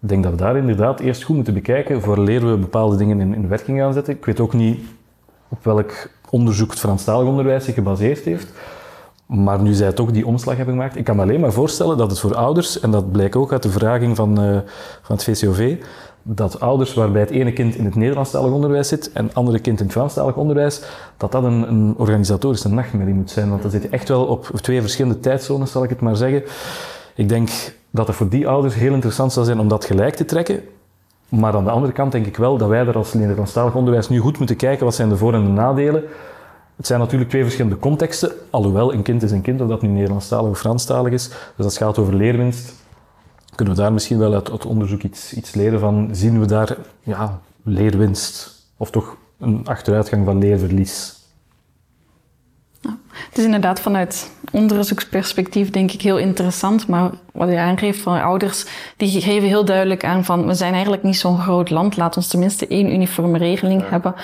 Ik denk dat we daar inderdaad eerst goed moeten bekijken, voor leren we bepaalde dingen in, in werking gaan zetten. Ik weet ook niet op welk onderzoek het Franstalig onderwijs zich gebaseerd heeft. Maar nu zij toch die omslag hebben gemaakt, ik kan me alleen maar voorstellen dat het voor ouders, en dat blijkt ook uit de vraging van, uh, van het VCOV, dat ouders waarbij het ene kind in het Nederlandstalig onderwijs zit en het andere kind in het Franstalig onderwijs, dat dat een, een organisatorische nachtmerrie moet zijn. Want dan zit je echt wel op twee verschillende tijdzones, zal ik het maar zeggen. Ik denk dat het voor die ouders heel interessant zal zijn om dat gelijk te trekken. Maar aan de andere kant denk ik wel dat wij er als Nederlandstalig onderwijs nu goed moeten kijken wat zijn de voor- en de nadelen. Het zijn natuurlijk twee verschillende contexten, alhoewel een kind is een kind, of dat nu Nederlandstalig of Franstalig is. Dus het gaat over leerwinst, kunnen we daar misschien wel uit het onderzoek iets, iets leren van, zien we daar ja, leerwinst of toch een achteruitgang van leerverlies? Het is inderdaad vanuit onderzoeksperspectief denk ik heel interessant, maar wat je aangeeft van ouders, die geven heel duidelijk aan van we zijn eigenlijk niet zo'n groot land, laat ons tenminste één uniforme regeling hebben.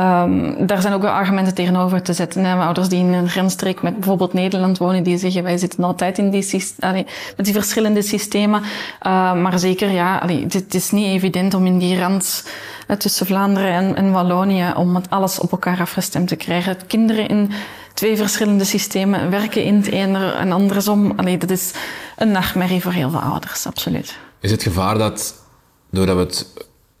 Um, daar zijn ook wel argumenten tegenover te zetten. Hè. Ouders die in een grensstreek met bijvoorbeeld Nederland wonen, die zeggen wij zitten altijd in die, allee, met die verschillende systemen. Uh, maar zeker, ja, allee, het is niet evident om in die rand uh, tussen Vlaanderen en, en Wallonië, om het alles op elkaar afgestemd te krijgen. Kinderen in twee verschillende systemen werken in het ene en andersom. Allee, dat is een nachtmerrie voor heel veel ouders, absoluut. Is het gevaar dat, doordat we het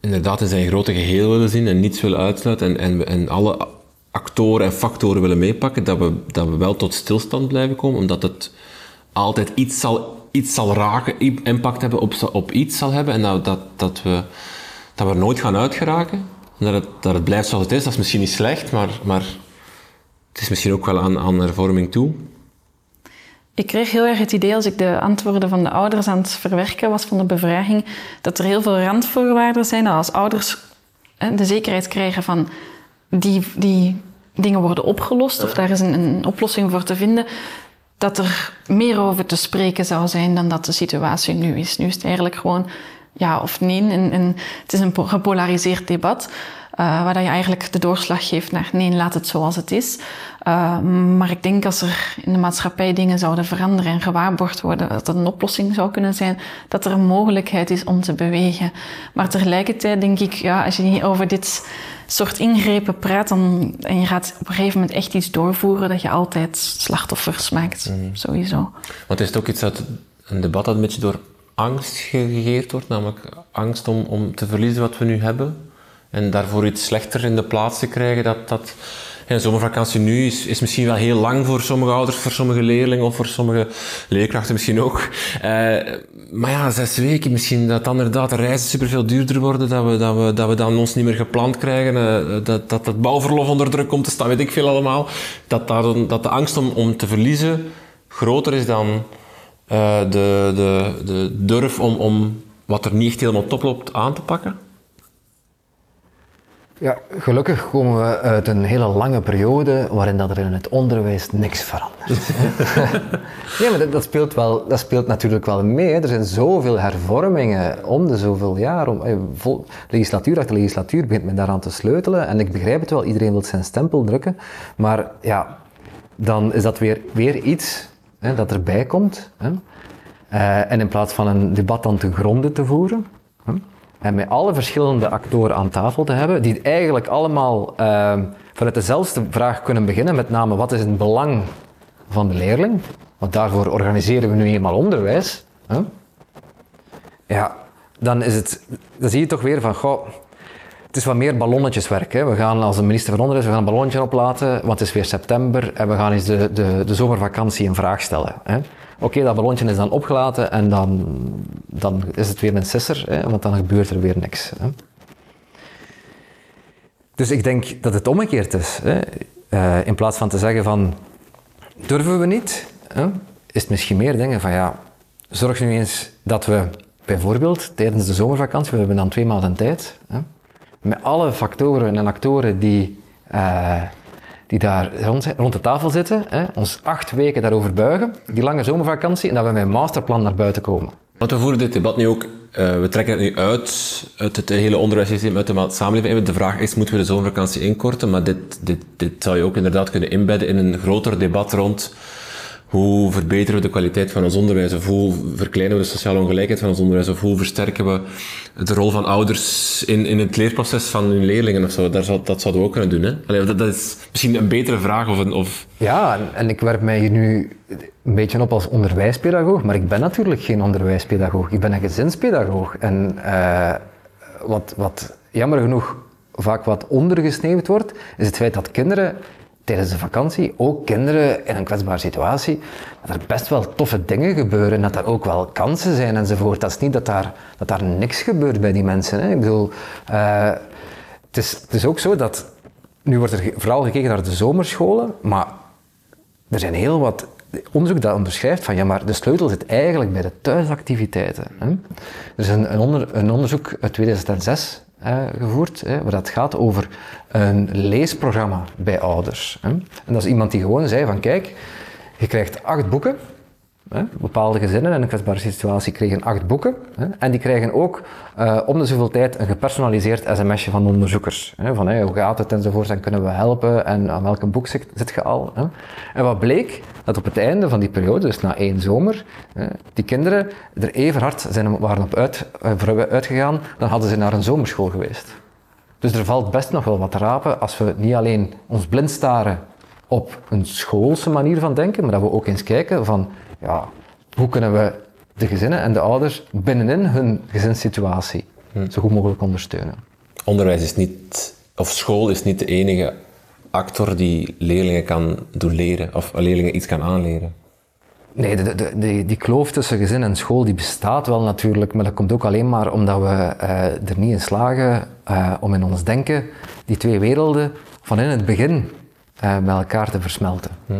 inderdaad in zijn grote geheel willen zien en niets willen uitsluiten en, en, en alle actoren en factoren willen meepakken, dat we, dat we wel tot stilstand blijven komen, omdat het altijd iets zal, iets zal raken, impact hebben op, op iets zal hebben en dat, dat, dat, we, dat we er nooit gaan uitgeraken? Dat het, dat het blijft zoals het is, dat is misschien niet slecht, maar, maar het is misschien ook wel aan, aan hervorming toe. Ik kreeg heel erg het idee als ik de antwoorden van de ouders aan het verwerken was van de bevraging, dat er heel veel randvoorwaarden zijn dat als ouders de zekerheid krijgen van die, die dingen worden opgelost of daar is een, een oplossing voor te vinden, dat er meer over te spreken zou zijn dan dat de situatie nu is. Nu is het eigenlijk gewoon ja of nee. En, en het is een gepolariseerd debat. Uh, waar je eigenlijk de doorslag geeft naar nee, laat het zoals het is. Uh, maar ik denk als er in de maatschappij dingen zouden veranderen en gewaarborgd worden, dat dat een oplossing zou kunnen zijn, dat er een mogelijkheid is om te bewegen. Maar tegelijkertijd denk ik, ja, als je niet over dit soort ingrepen praat dan, en je gaat op een gegeven moment echt iets doorvoeren, dat je altijd slachtoffers maakt, mm. sowieso. Want is het ook iets dat een debat dat een beetje door angst gegeerd wordt, namelijk angst om, om te verliezen wat we nu hebben en daarvoor iets slechter in de plaats te krijgen, dat dat en zomervakantie nu is, is misschien wel heel lang voor sommige ouders, voor sommige leerlingen of voor sommige leerkrachten misschien ook. Uh, maar ja, zes weken, misschien dat dan inderdaad de reizen superveel duurder worden, dat we, dat we, dat we dan ons niet meer gepland krijgen, uh, dat, dat het bouwverlof onder druk komt te staan, weet ik veel allemaal. Dat, daar, dat de angst om, om te verliezen groter is dan uh, de, de, de durf om, om wat er niet echt helemaal top loopt aan te pakken. Ja, gelukkig komen we uit een hele lange periode waarin dat er in het onderwijs niks verandert. nee, maar dat, dat, speelt wel, dat speelt natuurlijk wel mee. Er zijn zoveel hervormingen om de zoveel jaar. Om, eh, vol, legislatuur achter legislatuur begint men daaraan te sleutelen. En ik begrijp het wel, iedereen wil zijn stempel drukken. Maar ja, dan is dat weer, weer iets hè, dat erbij komt. Hè. Uh, en in plaats van een debat dan te gronden te voeren, en met alle verschillende actoren aan tafel te hebben, die eigenlijk allemaal uh, vanuit dezelfde vraag kunnen beginnen, met name wat is het belang van de leerling? Want daarvoor organiseren we nu eenmaal onderwijs. Ja, dan, is het, dan zie je toch weer van, goh, het is wat meer ballonnetjeswerk. Hè. We gaan als de minister van Onderwijs we gaan een ballonnetje oplaten, want het is weer september en we gaan eens de, de, de zomervakantie in vraag stellen. Hè. Oké, dat ballonnetje is dan opgelaten en dan, dan is het weer een sisser, hè, want dan gebeurt er weer niks. Hè. Dus ik denk dat het omgekeerd is. Hè. Uh, in plaats van te zeggen van, durven we niet, is het misschien meer denken van ja, zorg nu eens dat we bijvoorbeeld tijdens de zomervakantie, we hebben dan twee maanden tijd, hè, met alle factoren en actoren die, uh, die daar rond, de tafel zitten, hè, ons acht weken daarover buigen, die lange zomervakantie, en dat we met een masterplan naar buiten komen. Want we voeren dit debat nu ook, uh, we trekken het nu uit, uit het hele onderwijssysteem, uit de samenleving. De vraag is, moeten we de zomervakantie inkorten? Maar dit, dit, dit zou je ook inderdaad kunnen inbedden in een groter debat rond hoe verbeteren we de kwaliteit van ons onderwijs? Of hoe verkleinen we de sociale ongelijkheid van ons onderwijs? Of hoe versterken we de rol van ouders in, in het leerproces van hun leerlingen of zo? Daar zou, dat zouden we ook kunnen doen. Hè? Dat, is misschien een betere vraag. Of een, of... Ja, en, ik werp mij hier nu een beetje op als onderwijspedagoog, maar ik ben natuurlijk geen onderwijspedagoog. Ik ben een gezinspedagoog. En uh, wat, wat jammer genoeg vaak wat ondergesneeuwd wordt, is het feit dat kinderen tijdens de vakantie, ook kinderen in een kwetsbare situatie, dat er best wel toffe dingen gebeuren, dat er ook wel kansen zijn enzovoort. Dat is niet dat daar, dat daar niks gebeurt bij die mensen. Hè. Ik bedoel, uh, het, is, ook zo dat, nu wordt er vooral gekeken naar de zomerscholen, maar er zijn heel wat onderzoek dat onderschrijft van ja, maar de sleutel zit eigenlijk bij de thuisactiviteiten. Hè. Er is een, een onderzoek uit 2006 gevoerd, waar dat gaat over een leesprogramma bij ouders. En dat is iemand die gewoon zei van kijk, je krijgt acht boeken, hè, bepaalde gezinnen in een kwetsbare situatie kregen acht boeken hè, en die krijgen ook uh, om de zoveel tijd een gepersonaliseerd sms'je van onderzoekers. Hè, van hoe gaat het enzovoort en kunnen we helpen en aan welke boek zit, je al. En wat bleek? Dat op het einde van die periode, dus na één zomer, die kinderen er even hard zijn, waren op uit, uh, uitgegaan, dan hadden ze naar een zomerschool geweest. Dus er valt best nog wel wat te rapen als we niet alleen ons blind staren op een schoolse manier van denken, maar dat we ook eens kijken van, ja, hoe kunnen we de gezinnen en de ouders binnenin hun gezinssituatie hm. zo goed mogelijk ondersteunen. Onderwijs is niet, of school is niet de enige actor die leerlingen kan doen leren of leerlingen iets kan aanleren. Nee, de, de, de, die kloof tussen gezin en school die bestaat wel natuurlijk, maar dat komt ook alleen maar omdat we uh, er niet in slagen uh, om in ons denken die twee werelden van in het begin uh, met elkaar te versmelten. Hm.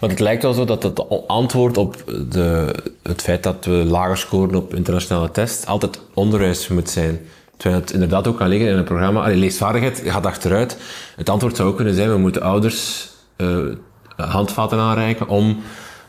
Want het lijkt wel zo dat het antwoord op de, het feit dat we lager scoren op internationale tests altijd onderwijs moet zijn. Terwijl het inderdaad ook kan liggen in een programma. Allee, leesvaardigheid gaat achteruit. Het antwoord zou ook kunnen zijn, we moeten ouders uh, handvaten aanreiken om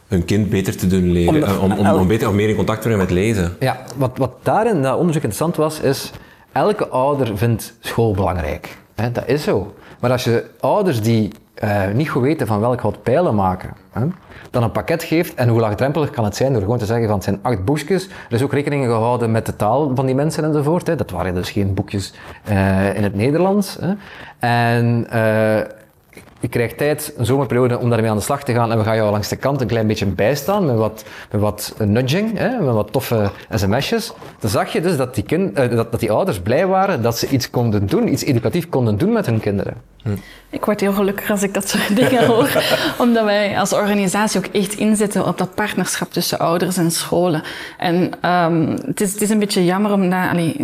hun kind beter te doen leren. Om, om, om, om, beter of meer in contact te brengen met lezen. Ja, wat, wat daar in dat onderzoek interessant was, is elke ouder vindt school belangrijk. Hè? Dat is zo. Maar als je ouders die eh, niet goed weten van welk hout pijlen maken, hè, dan een pakket geeft, en hoe laagdrempelig kan het zijn door gewoon te zeggen van het zijn acht boekjes. Er is ook rekening gehouden met de taal van die mensen enzovoort. Hè. Dat waren dus geen boekjes uh, in het Nederlands. Hè. En je krijgt tijd, een zomerperiode, om daarmee aan de slag te gaan. En we gaan jou langs de kant een klein beetje bijstaan met wat, met wat nudging, hè, met wat toffe sms'jes. Dan zag je dus dat die, kind, dat, dat die ouders blij waren dat ze iets konden doen, iets educatief konden doen met hun kinderen. Hm. Ik word heel gelukkig als ik dat soort dingen hoor. Omdat wij als organisatie ook echt inzetten op dat partnerschap tussen ouders en scholen. En um, het, is, het is een beetje jammer omdat allee,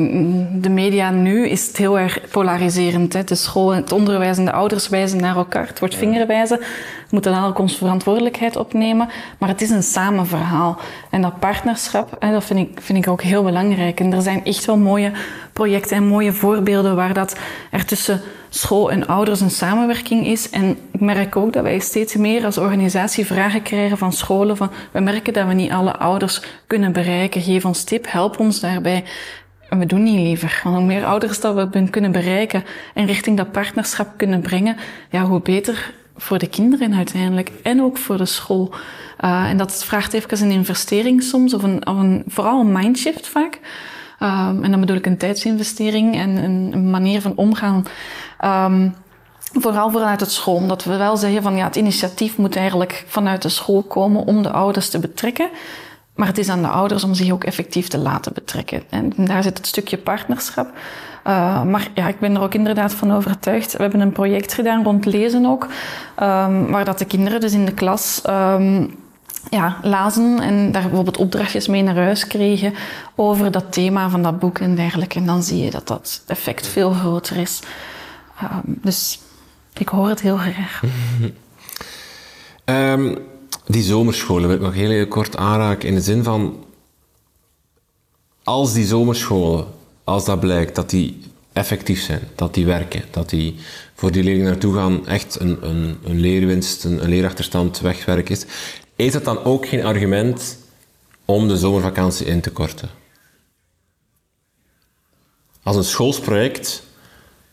de media nu is het heel erg polariserend. Hè. De school, het onderwijs en de ouders wijzen naar elkaar. Het wordt vingerwijzen. We moeten dan ook onze verantwoordelijkheid opnemen. Maar het is een samen verhaal. En dat partnerschap, hè, dat vind ik, vind ik ook heel belangrijk. En er zijn echt wel mooie projecten en mooie voorbeelden waar dat er tussen school en ouders een samenwerking is. En ik merk ook dat wij steeds meer als organisatie vragen krijgen van scholen van we merken dat we niet alle ouders kunnen bereiken. Geef ons tip, help ons daarbij. En we doen niet liever. Want hoe meer ouders dat we kunnen bereiken en richting dat partnerschap kunnen brengen, ja, hoe beter voor de kinderen uiteindelijk en ook voor de school. Uh, en dat vraagt even een investering soms, of een, of een vooral een mindshift vaak. Um, en dan bedoel ik een tijdsinvestering en een manier van omgaan. Um, vooral vanuit het school, omdat we wel zeggen van ja, het initiatief moet eigenlijk vanuit de school komen om de ouders te betrekken. Maar het is aan de ouders om zich ook effectief te laten betrekken. En daar zit het stukje partnerschap. Uh, maar ja, ik ben er ook inderdaad van overtuigd. We hebben een project gedaan rond lezen ook, waar dat de kinderen dus in de klas ja, lazen en daar bijvoorbeeld opdrachtjes mee naar huis kregen over dat thema van dat boek en dergelijke. En dan zie je dat dat effect veel groter is. Um, dus ik hoor het heel graag. um, die zomerscholen wil ik nog heel, heel kort aanraken in de zin van als die zomerscholen, als dat blijkt dat die effectief zijn, dat die werken, dat die voor die leerlingen naartoe gaan echt een, een, een leerwinst, een, een leerachterstand wegwerken is, is dat dan ook geen argument om de zomervakantie in te korten? Als een schoolsproject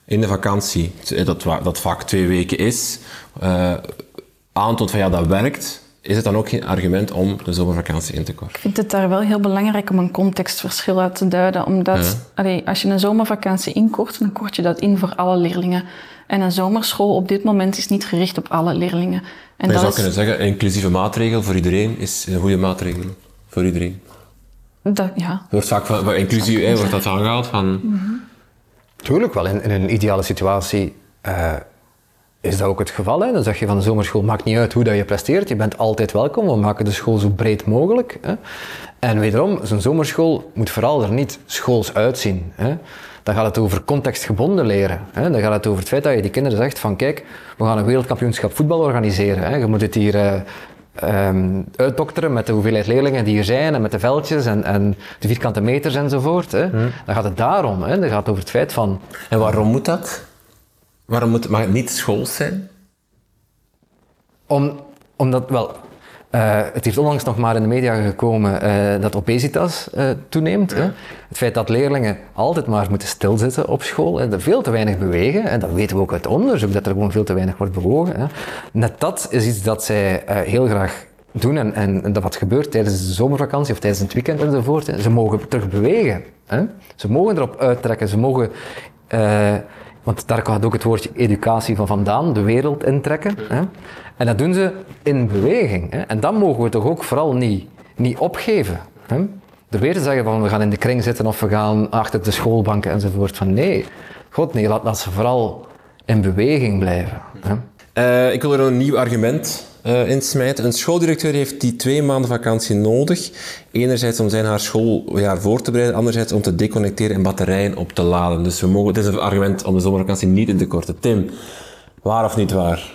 in de vakantie, dat, dat vaak twee weken is, uh, aantoont van ja, dat werkt, is het dan ook geen argument om de zomervakantie in te korten? Ik vind het daar wel heel belangrijk om een contextverschil uit te duiden. Omdat ja. allee, als je een zomervakantie inkort, dan kort je dat in voor alle leerlingen. En een zomerschool op dit moment is niet gericht op alle leerlingen. En maar je zou is... kunnen zeggen, een inclusieve maatregel voor iedereen is een goede maatregel voor iedereen. Dat, ja. Er wordt vaak van, inclusief hè, wordt dat aangehaald van... Mm -hmm. Tuurlijk wel, in, in, een ideale situatie uh, is dat ook het geval. Hè? Dan zeg je van de zomerschool, maakt niet uit hoe dat je presteert, je bent altijd welkom, we maken de school zo breed mogelijk. Hè? En wederom, zo'n zomerschool moet vooral er niet schools uitzien. Hè? Dan gaat het over contextgebonden leren. Hè? Dan gaat het over het feit dat je die kinderen zegt van kijk, we gaan een wereldkampioenschap voetbal organiseren. Hè? Je moet het hier uh, um, uitdokteren met de hoeveelheid leerlingen die er zijn en met de veldjes en, en de vierkante meters enzovoort. Hè? Hmm. Dan gaat het daarom. Hè? Dan gaat het over het feit van... En waarom moet dat? Waarom moet, mag het niet schools zijn? Om, omdat, wel, uh, het heeft onlangs nog maar in de media gekomen uh, dat obesitas uh, toeneemt. Ja. Hè? Het feit dat leerlingen altijd maar moeten stilzitten op school, en veel te weinig bewegen, en dat weten we ook uit onderzoek, dat er gewoon veel te weinig wordt bewogen. Hè? Net dat is iets dat zij heel graag doen en, en, en, dat wat gebeurt tijdens de zomervakantie of tijdens het weekend enzovoort. Hè? Ze mogen terug bewegen. Hè? Ze mogen erop uittrekken, ze mogen want daar gaat ook het woordje educatie van vandaan, de wereld intrekken. Hè? En dat doen ze in beweging. Hè? En dat mogen we toch ook vooral niet, niet opgeven. Hè? Er weer te zeggen van we gaan in de kring zitten of we gaan achter de schoolbanken enzovoort. Van nee, god nee, laat, ze vooral in beweging blijven. Hè? Uh, ik wil er een nieuw argument uh, insmijten. Een schooldirecteur heeft die twee maanden vakantie nodig. Enerzijds om zijn haar schooljaar voor te bereiden, anderzijds om te deconnecteren en batterijen op te laden. Dus we mogen, het is een argument om de zomervakantie niet in te korten. Tim, waar of niet waar?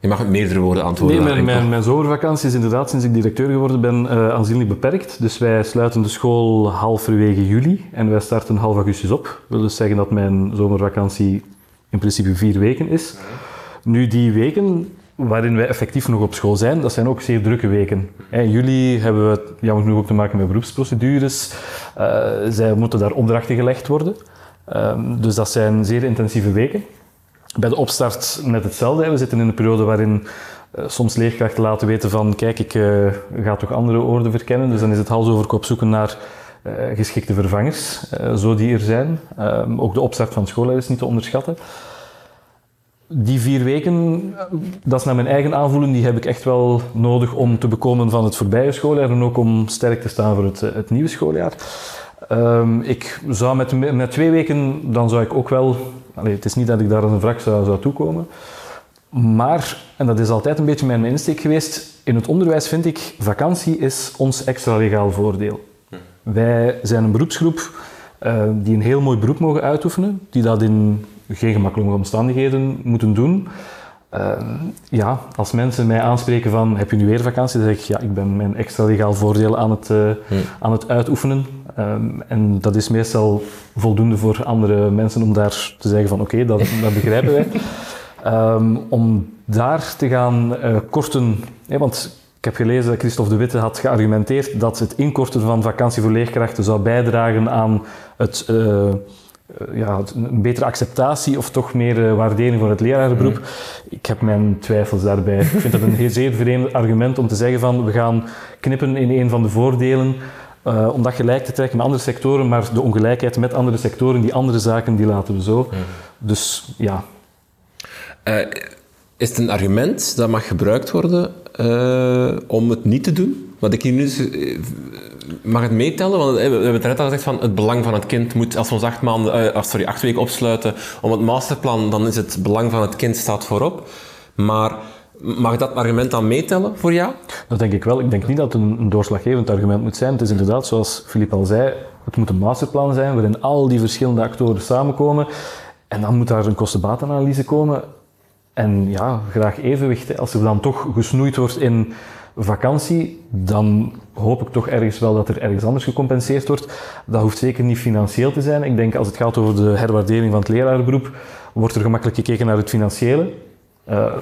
Je mag met meerdere woorden antwoorden. Nee, mijn, mijn, mijn, zomervakantie is inderdaad sinds ik directeur geworden ben uh, aanzienlijk beperkt. Dus wij sluiten de school halverwege juli en wij starten half augustus op. Dat wil dus zeggen dat mijn zomervakantie in principe vier weken is. Nu, die weken waarin wij effectief nog op school zijn, dat zijn ook zeer drukke weken. In juli hebben we jammer genoeg ook te maken met beroepsprocedures. Uh, zij moeten daar opdrachten gelegd worden. Um, dus dat zijn zeer intensieve weken. Bij de opstart net hetzelfde. We zitten in een periode waarin uh, soms leerkrachten laten weten van kijk, ik uh, ga toch andere oorden verkennen. Dus dan is het hals over kop zoeken naar geschikte vervangers, zo die er zijn. Um, ook de opstart van school is niet te onderschatten die vier weken, dat is naar mijn eigen aanvoelen, die heb ik echt wel nodig om te bekomen van het voorbije schooljaar en ook om sterk te staan voor het, het nieuwe schooljaar. Um, ik zou met, met twee weken, dan zou ik ook wel, allez, het is niet dat ik daar als een wrak zou, zou toekomen, maar, en dat is altijd een beetje mijn insteek geweest, in het onderwijs vind ik, vakantie is ons extra legaal voordeel. Wij zijn een beroepsgroep uh, die een heel mooi beroep mogen uitoefenen, die dat in geen gemakkelijke omstandigheden moeten doen. Uh, ja, als mensen mij aanspreken van heb je nu weer vakantie, dan zeg ik ja, ik ben mijn extra legaal voordeel aan het, uh, aan het uitoefenen. Um, en dat is meestal voldoende voor andere mensen om daar te zeggen van oké, okay, dat, dat, begrijpen wij. Um, om daar te gaan uh, korten, want ik heb gelezen dat Christophe de Witte had geargumenteerd dat het inkorten van vakantie voor leerkrachten zou bijdragen aan het eh, ja, een betere acceptatie of toch meer uh, waardering voor het lerarenberoep. Mm. Ik heb mijn twijfels daarbij. Ik vind dat een heel zeer vreemd argument om te zeggen van we gaan knippen in een van de voordelen uh, om dat gelijk te trekken met andere sectoren, maar de ongelijkheid met andere sectoren, die andere zaken, die laten we zo. Mm. Dus ja. is het een argument dat mag gebruikt worden om het niet te doen? Wat ik hier nu mag het meetellen? Want we hebben het net al gezegd van het belang van het kind moet, als we ons acht, maanden, uh, sorry, acht weken opsluiten om het masterplan, dan is het belang van het kind staat voorop. Maar mag dat argument dan meetellen voor jou? Dat denk ik wel. Ik denk niet dat het een, doorslaggevend argument moet zijn. Het is inderdaad, zoals Filip al zei, het moet een masterplan zijn waarin al die verschillende actoren samenkomen. En dan moet daar een kostenbatenanalyse komen. En ja, graag evenwicht. Als er dan toch gesnoeid wordt in vakantie, dan hoop ik toch ergens wel dat er ergens anders gecompenseerd wordt. Dat hoeft zeker niet financieel te zijn. Ik denk als het gaat over de herwaardering van het lerarenberoep, wordt er gemakkelijk gekeken naar het financiële. Uh,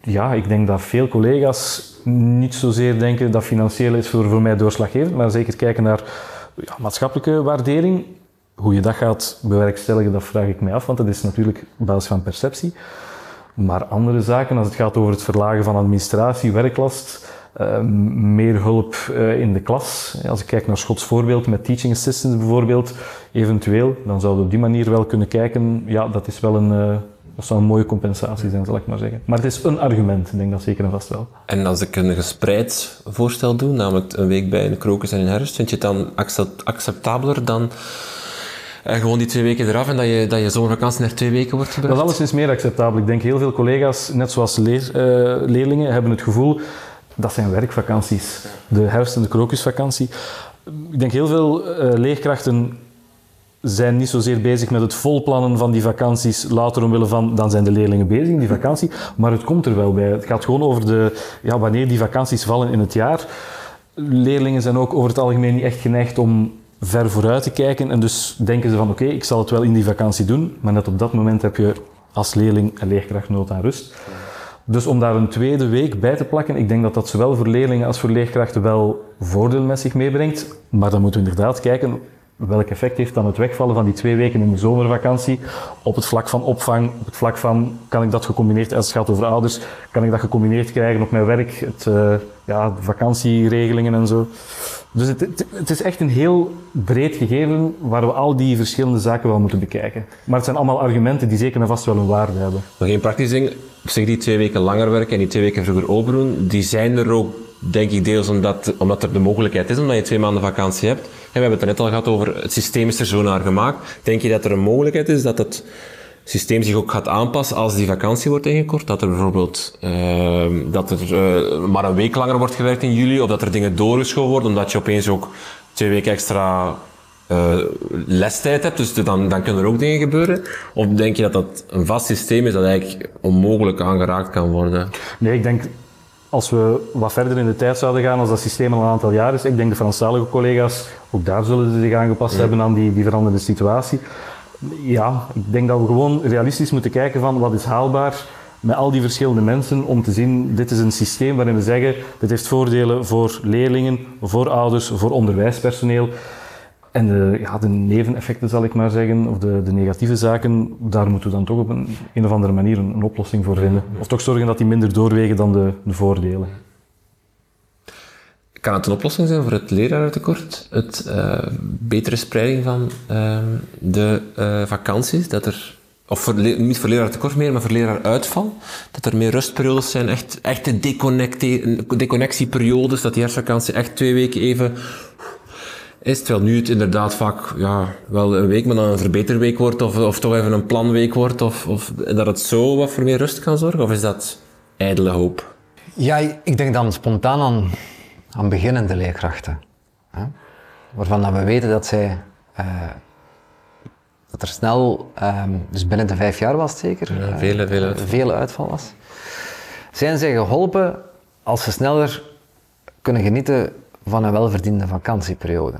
ja, ik denk dat veel collega's niet zozeer denken dat financieel is voor, voor mij doorslaggevend, maar zeker kijken naar ja, maatschappelijke waardering. Hoe je dat gaat bewerkstelligen, dat vraag ik mij af, want dat is natuurlijk op basis van perceptie. Maar andere zaken, als het gaat over het verlagen van administratie, werklast, Ehm, meer hulp uh, in de klas. Als ik kijk naar Schots voorbeeld met teaching assistants bijvoorbeeld, eventueel, dan zouden we op die manier wel kunnen kijken. Ja, dat is wel een, uh, dat zou een mooie compensatie zijn, zal ik maar zeggen. Maar het is een argument, ik denk dat zeker en vast wel. En als ik een gespreid voorstel doe, namelijk een week bij een krokus en in herfst, vind je het dan acceptabeler dan uh, gewoon die twee weken eraf en dat je, dat je zomervakantie naar twee weken wordt gebracht? Dat is alleszins meer acceptabel. Ik denk heel veel collega's, net zoals leer, uh, leerlingen, hebben het gevoel dat zijn werkvakanties. De herfst- en de krokusvakantie. Ik denk heel veel uh, leerkrachten zijn niet zozeer bezig met het volplannen van die vakanties, later omwille van, dan zijn de leerlingen bezig in die vakantie, maar het komt er wel bij. Het gaat gewoon over de, ja, wanneer die vakanties vallen in het jaar. Leerlingen zijn ook over het algemeen niet echt geneigd om ver vooruit te kijken en dus denken ze van oké, ik zal het wel in die vakantie doen, maar net op dat moment heb je als leerling en leerkracht nood aan rust. Dus om daar een tweede week bij te plakken, ik denk dat dat zowel voor leerlingen als voor leerkrachten wel voordeel met zich meebrengt. Maar dan moeten we inderdaad kijken welk effect heeft dan het wegvallen van die twee weken in de zomervakantie op het vlak van opvang, op het vlak van kan ik dat gecombineerd, als het gaat over ouders, kan ik dat gecombineerd krijgen op mijn werk, het, uh, ja, de vakantieregelingen en zo. Dus het, het, is echt een heel breed gegeven waar we al die verschillende zaken wel moeten bekijken. Maar het zijn allemaal argumenten die zeker en vast wel een waarde hebben. Nog één praktisch ding. Zeg die twee weken langer werken en die twee weken vroeger open doen, die zijn er ook, denk ik, deels omdat, omdat er de mogelijkheid is, omdat je twee maanden vakantie hebt. We hebben het net al gehad over, het systeem is er zo naar gemaakt. Denk je dat er een mogelijkheid is dat het systeem zich ook gaat aanpassen als die vakantie wordt ingekort. Dat er bijvoorbeeld uh, dat er uh, maar een week langer wordt gewerkt in juli, of dat er dingen doorgeschoven worden, omdat je opeens ook twee weken extra uh, lestijd hebt. Dus dan, dan kunnen er ook dingen gebeuren. Of denk je dat dat een vast systeem is dat eigenlijk onmogelijk aangeraakt kan worden? Nee, ik denk als we wat verder in de tijd zouden gaan, als dat systeem al een aantal jaar is, ik denk de Franstalige collega's, ook daar zullen ze zich aangepast hebben aan die, die veranderde situatie ja, ik denk dat we gewoon realistisch moeten kijken van wat is haalbaar. met al die verschillende mensen om te zien, dit is een systeem waarin we zeggen, dit heeft voordelen voor leerlingen, voor ouders, voor onderwijspersoneel. En de, ja, de neveneffecten, zal ik maar zeggen, of de, de negatieve zaken, daar moeten we dan toch op een, een of andere manier een, oplossing voor vinden. Of toch zorgen dat die minder doorwegen dan de, de voordelen. Kan het een oplossing zijn voor het lerarentekort? Het uh, betere spreiding van uh, de uh, vakanties? Dat er, of voor, niet voor lerarentekort meer, maar voor leraaruitval? Dat er meer rustperiodes zijn, echt, echte deconnectieperiodes, dat die herfstvakantie echt twee weken even is. Terwijl nu het inderdaad vaak ja, wel een week, maar dan een verbeterweek wordt, of, of toch even een planweek wordt, of, of dat het zo wat voor meer rust kan zorgen? Of is dat ijdele hoop? Ja, ik denk dan spontaan aan aan beginnende leerkrachten. Hè? Waarvan dat we weten dat zij uh, dat er snel, um, dus binnen de vijf jaar was het zeker, ja, vele, vele, uitval. vele uitval was. Zijn zij geholpen als ze sneller kunnen genieten van een welverdiende vakantieperiode?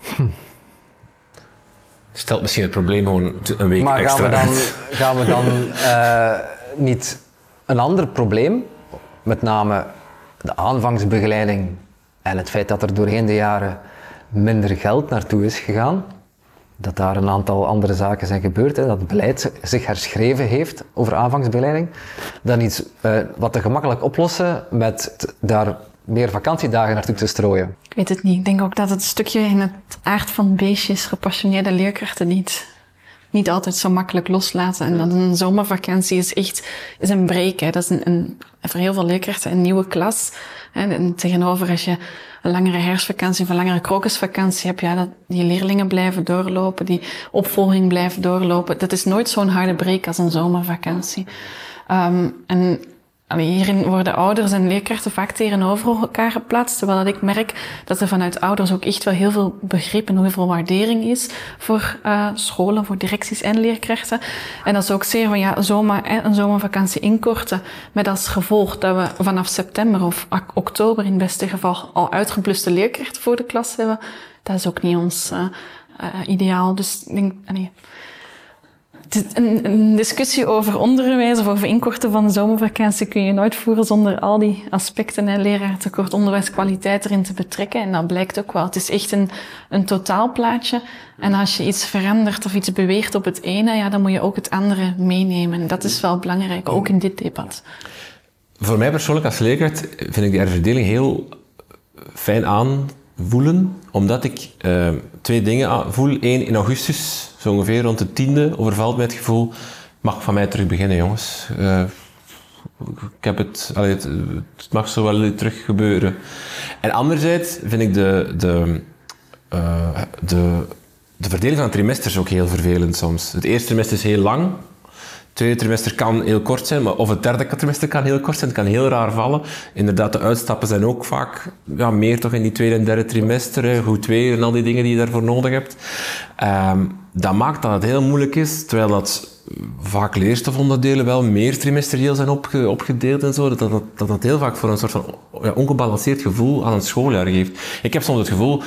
Hm. Stelt misschien het probleem gewoon een week maar extra gaan we dan, gaan we dan uh, niet een ander probleem met name de aanvangsbegeleiding en het feit dat er doorheen de jaren minder geld naartoe is gegaan, dat daar een aantal andere zaken zijn gebeurd, dat het beleid zich herschreven heeft over aanvangsbegeleiding, dan iets uh, wat te gemakkelijk oplossen met daar meer vakantiedagen naartoe te strooien. Ik weet het niet. Ik denk ook dat het stukje in het aard van beestjes gepassioneerde leerkrachten niet niet altijd zo makkelijk loslaten. En dan een zomervakantie is echt is een break. Hè. Dat is een, een, voor heel veel leerkrachten een nieuwe klas. En tegenover als je een langere herfstvakantie of een langere krokusvakantie hebt, ja, dat die leerlingen blijven doorlopen, die opvolging blijft doorlopen. Dat is nooit zo'n harde break als een zomervakantie. Um, en hierin worden ouders en leerkrachten vaak tegenover elkaar geplaatst, terwijl ik merk dat er vanuit ouders ook echt wel heel veel begrip en heel veel waardering is voor uh, scholen, voor directies en leerkrachten. En dat is ook zeer van ja, zomaar, een zomervakantie inkorten, met als gevolg dat we vanaf september of oktober in het beste geval al uitgebluste leerkrachten voor de klas hebben. Dat is ook niet ons uh, uh, ideaal. Dus ik denk, nee, een, discussie over onderwijs of over inkorten van de zomervakantie kun je nooit voeren zonder al die aspecten, en leraartekort, onderwijskwaliteit erin te betrekken. En dat blijkt ook wel. Het is echt een, een totaalplaatje. En als je iets verandert of iets beweegt op het ene, ja, dan moet je ook het andere meenemen. Dat is wel belangrijk, ook in dit debat. Voor mij persoonlijk als leerkracht vind ik die herverdeling heel fijn aanvoelen, omdat ik uh, twee dingen voel. Eén, in augustus zo ongeveer rond de tiende overvalt mij het gevoel, mag van mij terug beginnen jongens. Uh, ik heb het, het, het, mag zo wel terug gebeuren. En anderzijds vind ik de, de, uh, de, de verdeling van trimesters ook heel vervelend soms. Het eerste trimester is heel lang, tweede trimester kan heel kort zijn, maar of het derde trimester kan heel kort zijn, het kan heel raar vallen. Inderdaad, de uitstappen zijn ook vaak ja, meer toch in die tweede en derde trimester, goed twee en al die dingen die je daarvoor nodig hebt. Um, dat maakt dat het heel moeilijk is, terwijl dat vaak leerstofonderdelen wel meer trimesterieel zijn opge opgedeeld en zo, dat dat, dat dat heel vaak voor een soort van ja, ongebalanceerd gevoel aan het schooljaar geeft. Ik heb soms het gevoel,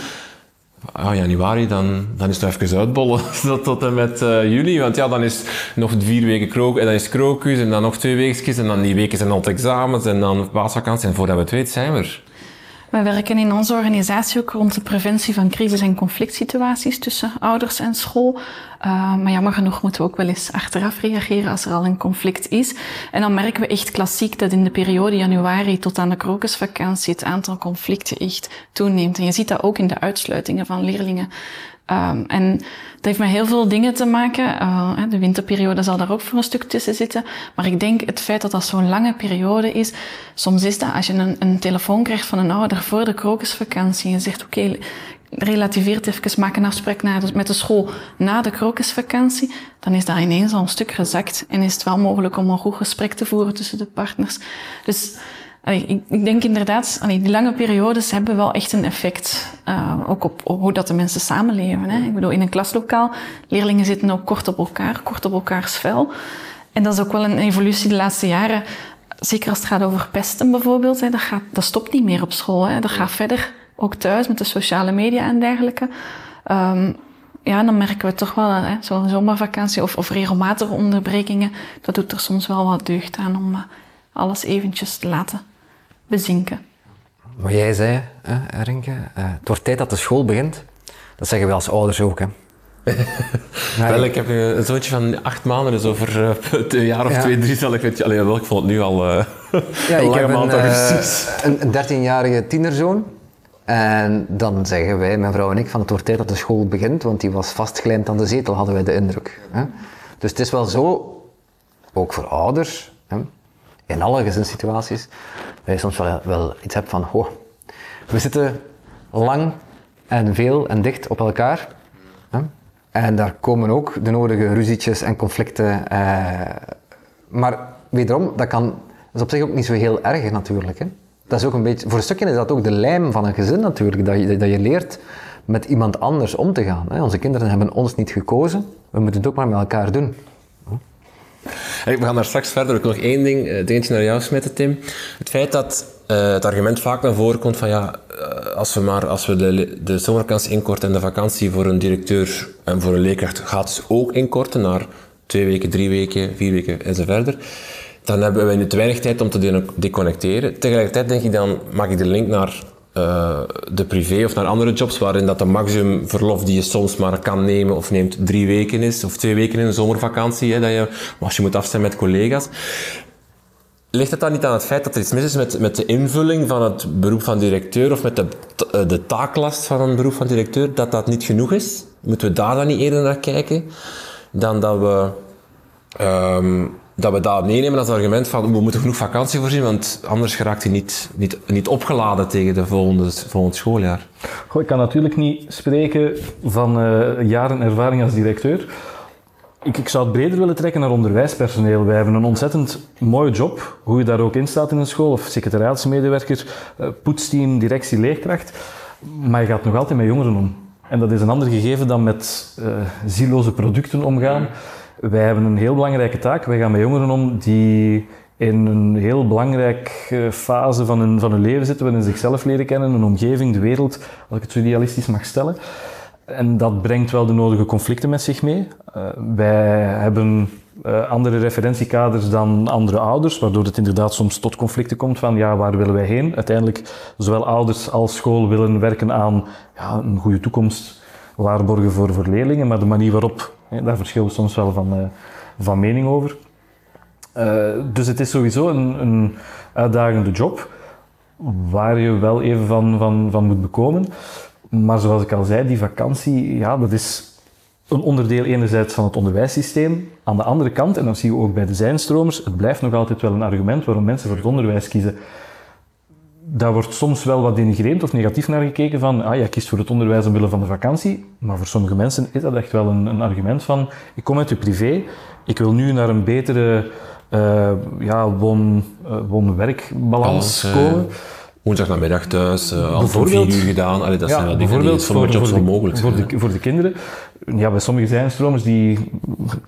ah, januari, dan, dan is het even uitbollen tot, en met uh, juli. Want ja, dan is nog vier weken krook, en dan is krokus en dan nog twee weekjes en dan die weken zijn al examens en dan paasvakantie. En voordat we het weten zijn we. We werken in onze organisatie ook rond de preventie van crisis- en conflictsituaties tussen ouders en school. Uh, maar jammer genoeg moeten we ook wel eens achteraf reageren als er al een conflict is. En dan merken we echt klassiek dat in de periode januari tot aan de krokusvakantie het aantal conflicten echt toeneemt. En je ziet dat ook in de uitsluitingen van leerlingen. Um, en dat heeft met heel veel dingen te maken. Uh, de winterperiode zal daar ook voor een stuk tussen zitten. Maar ik denk het feit dat dat zo'n lange periode is. Soms is dat als je een, een telefoon krijgt van een ouder voor de krokusvakantie. En je zegt oké, okay, relativeert even, maak een afspraak met de school na de krokusvakantie. Dan is dat ineens al een stuk gezakt. En is het wel mogelijk om een goed gesprek te voeren tussen de partners. Dus ik, denk inderdaad, die lange periodes hebben wel echt een effect. Uh, ook op, op, hoe dat de mensen samenleven. Hè. Ik bedoel, in een klaslokaal, leerlingen zitten ook kort op elkaar, kort op elkaars vel. En dat is ook wel een evolutie de laatste jaren. Zeker als het gaat over pesten bijvoorbeeld, hè, dat, gaat, dat stopt niet meer op school. Hè. Dat gaat verder, ook thuis met de sociale media en dergelijke. Um, ja, dan merken we toch wel, hè, zo'n zomervakantie of, of regelmatige onderbrekingen, dat doet er soms wel wat deugd aan om eh, alles eventjes te laten bezinken. Maar jij zei, hè, Rinke, uh, het wordt tijd dat de school begint. Dat zeggen we als ouders ook. Hè. wel, ik heb een zoontje van acht maanden, dus over uh, een jaar of twee, drie zal ik het... Allee, wel, ik vond het nu al uh, ja, een lange maand augustus. Een, een dertienjarige tienerzoon. En dan zeggen wij, mijn vrouw en ik, van het wordt tijd dat de school begint, want die was vastgelijmd aan de zetel, hadden wij de indruk. Hè. Dus het is wel zo, ook voor ouders, hè, in alle gezinssituaties, dat je soms wel, iets hebt van, oh, we zitten lang en veel en dicht op elkaar. Hè? En daar komen ook de nodige ruzietjes en conflicten. Eh, maar wederom, dat, kan, is op zich ook niet zo heel erg natuurlijk. Hè? Dat is ook een beetje, voor een stukje is dat ook de lijm van een gezin natuurlijk, dat je, dat je leert met iemand anders om te gaan. Hè? Onze kinderen hebben ons niet gekozen, we moeten het ook maar met elkaar doen. We gaan daar straks verder. Ik nog één ding, uh, dingetje naar jou smitten, Tim. Het feit dat uh, het argument vaak naar voren komt van ja, uh, als we maar als we de, de zomervakantie inkorten en de vakantie voor een directeur en voor een leerkracht gaat dus ook inkorten naar twee weken, drie weken, vier weken en zo verder. Dan hebben we nu te weinig tijd om te deconnecteren. Tegelijkertijd denk ik dan, maak ik de link naar uh, de privé of naar andere jobs waarin dat de maximum verlof die je soms maar kan nemen of neemt drie weken is, of twee weken in een zomervakantie, hè, dat je, als je moet afstemmen met collega's. Ligt het dan niet aan het feit dat er iets mis is met, met de invulling van het beroep van directeur of met de, eh, de taaklast van een beroep van directeur, dat dat niet genoeg is? Moeten we daar dan niet eerder naar kijken dan dat we, um, dat we dat meenemen als argument van we moeten genoeg vakantie voorzien, want anders geraakt hij niet, niet, niet opgeladen tegen de volgende, volgende schooljaar? Goh, ik kan natuurlijk niet spreken van uh, jaren ervaring als directeur. Ik, ik, zou het breder willen trekken naar onderwijspersoneel. Wij hebben een ontzettend mooie job, hoe je daar ook in staat in een school, of secretariaatsmedewerker, eh, poetsteam, directie, leerkracht. Maar je gaat nog altijd met jongeren om. En dat is een ander gegeven dan met uh, zieloze producten omgaan. Wij hebben een heel belangrijke taak. Wij gaan met jongeren om die in een heel belangrijke fase van hun, van hun leven zitten, waarin ze zichzelf leren kennen, een omgeving, de wereld, als ik het zo idealistisch mag stellen. En dat brengt wel de nodige conflicten met zich mee. Uh, wij hebben uh, andere referentiekaders dan andere ouders, waardoor het inderdaad soms tot conflicten komt van ja, waar willen wij heen? Uiteindelijk, zowel ouders als school willen werken aan ja, een goede toekomst waarborgen voor, leerlingen, maar de manier waarop, daar verschillen we soms wel van, uh, van mening over. dus het is sowieso een, een uitdagende job, waar je wel even van, van, van moet bekomen. Maar zoals ik al zei, die vakantie, ja, dat is een onderdeel enerzijds van het onderwijssysteem. Aan de andere kant, en dat zien we ook bij de zijnstromers, het blijft nog altijd wel een argument waarom mensen voor het onderwijs kiezen. Daar wordt soms wel wat denigrerend of negatief naar gekeken van, ah, jij kiest voor het onderwijs omwille van de vakantie. Maar voor sommige mensen is dat echt wel een, een argument van, ik kom uit de privé, ik wil nu naar een betere uh, ja, woon-werkbalans uh, komen. Woensdag namiddag thuis, uh, al voor vier uur gedaan. Allee, dat ja, zijn wel dingen die sommige jobs onmogelijk zijn. Voor de, voor de kinderen. Ja, bij sommige zijnstromers die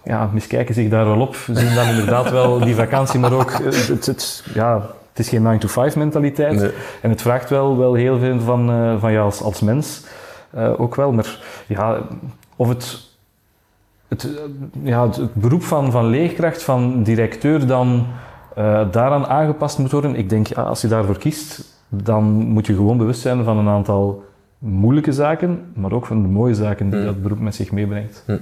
ja, miskijken zich daar wel op, zien dan inderdaad wel die vakantie, maar ook het, het, ja, het is geen 9-to-5 mentaliteit. Nee. En het vraagt wel, wel heel veel van, uh, van jou als, als mens. Uh, ook wel. Maar ja, of het, het, ja, het, beroep van, van leerkracht, van directeur dan uh, daaraan aangepast moet worden. Ik denk, ja, als je daarvoor kiest, dan moet je gewoon bewust zijn van een aantal moeilijke zaken, maar ook van de mooie zaken die hmm. dat beroep met zich meebrengt. Hmm.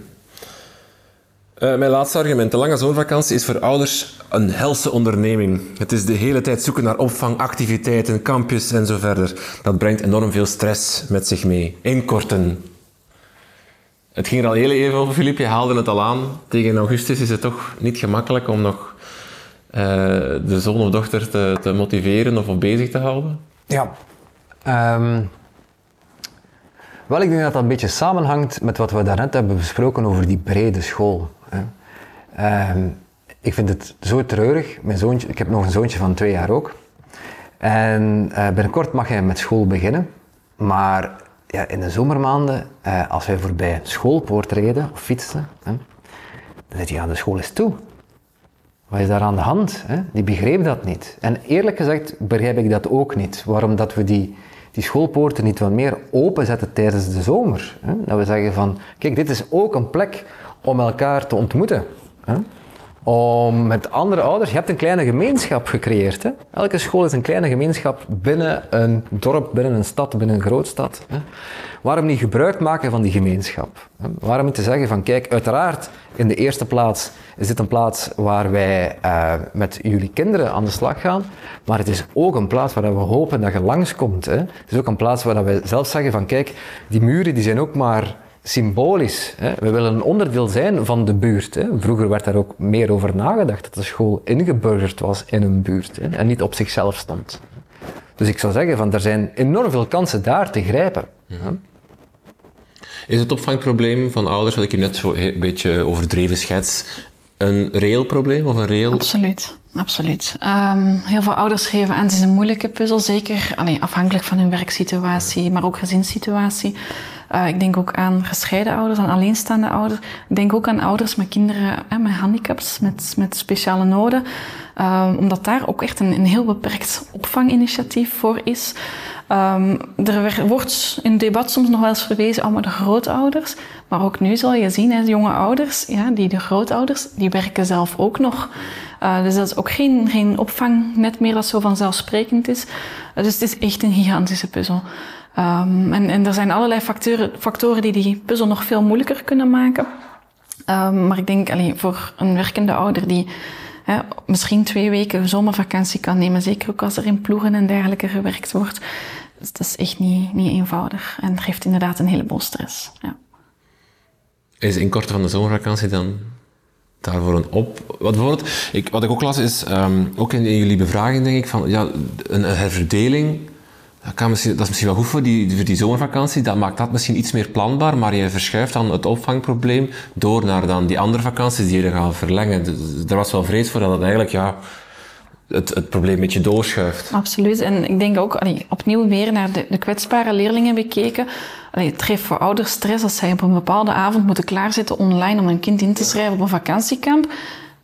Uh, mijn laatste argument. De lange zomervakantie is voor ouders een helse onderneming. Het is de hele tijd zoeken naar opvang, activiteiten, kampjes en zo verder. Dat brengt enorm veel stress met zich mee. Inkorten. Het ging er al heel even over, Filip. Je haalde het al aan. Tegen augustus is het toch niet gemakkelijk om nog uh, de zoon of dochter te, te, motiveren of op bezig te houden? Ja. Um, wel, ik denk dat dat een beetje samenhangt met wat we daarnet hebben besproken over die brede school. Um, ik vind het zo treurig. Mijn zoontje, ik heb nog een zoontje van twee jaar ook. En uh, binnenkort mag hij met school beginnen. Maar ja, in de zomermaanden, uh, als wij voorbij een schoolpoort reden of fietsen, hè, dan zit hij aan de school is toe. Wat is daar aan de hand? Hè? Die begreep dat niet. En eerlijk gezegd begrijp ik dat ook niet. Waarom dat we die, die schoolpoorten niet wat meer openzetten tijdens de zomer. Hè? Dat we zeggen van, kijk, dit is ook een plek om elkaar te ontmoeten. Hè? Om met andere ouders, je hebt een kleine gemeenschap gecreëerd. Hè? Elke school is een kleine gemeenschap binnen een dorp, binnen een stad, binnen een grootstad. Hè? Waarom niet gebruik maken van die gemeenschap? Hè? Waarom niet te zeggen van, kijk, uiteraard, in de eerste plaats is dit een plaats waar wij uh, met jullie kinderen aan de slag gaan, maar het is ook een plaats waar we hopen dat je langskomt. Hè? Het is ook een plaats waar we zelf zeggen van, kijk, die muren die zijn ook maar symbolisch. Hè. We willen een onderdeel zijn van de buurt. Hè. Vroeger werd daar ook meer over nagedacht, dat de school ingeburgerd was in een buurt en niet op zichzelf stond. Dus ik zou zeggen, van, er zijn enorm veel kansen daar te grijpen. Is het opvangprobleem van ouders, wat ik je net zo een beetje overdreven schets, een reëel probleem of een reëel... Absoluut, absoluut. Um, heel veel ouders geven aan, het is een moeilijke puzzel, zeker allee, afhankelijk van hun werksituatie, maar ook gezinssituatie. Uh, ik denk ook aan gescheiden ouders, aan alleenstaande ouders. Ik denk ook aan ouders met kinderen hè, met handicaps, met, met speciale noden. Uh, omdat daar ook echt een, een heel beperkt opvanginitiatief voor is. Um, er wordt in het debat soms nog wel eens verwezen allemaal de grootouders. Maar ook nu zal je zien, hè, jonge ouders, ja, die de grootouders, die werken zelf ook nog. Uh, dus dat is ook geen, geen opvang net meer dat zo vanzelfsprekend is. Dus het is echt een gigantische puzzel. Um, en, er zijn allerlei factoren, factoren die die puzzel nog veel moeilijker kunnen maken. Um, maar ik denk alleen voor een werkende ouder die misschien twee weken zomervakantie kan nemen, zeker ook als er in ploegen en dergelijke gewerkt wordt, dus dat is echt niet, niet eenvoudig en geeft inderdaad een heleboel stress. Ja. Is inkorten van de zomervakantie dan daarvoor een op... Wat, bijvoorbeeld, ik, wat ik ook las is, um, ook in, jullie bevraging denk ik, van ja, een herverdeling dat, kan misschien, dat is misschien wel goed voor die, voor die zomervakantie. Dat maakt dat misschien iets meer planbaar, maar je verschuift dan het opvangprobleem door naar dan die andere vakanties die je gaan verlengen. Dus, er was wel vrees voor dat het eigenlijk ja, het, het probleem een beetje doorschuift. Absoluut. En ik denk ook, allee, opnieuw weer naar de, de kwetsbare leerlingen bekeken. Allee, het geeft voor ouders stress als zij op een bepaalde avond moeten klaarzitten online om een kind in te schrijven op een vakantiekamp.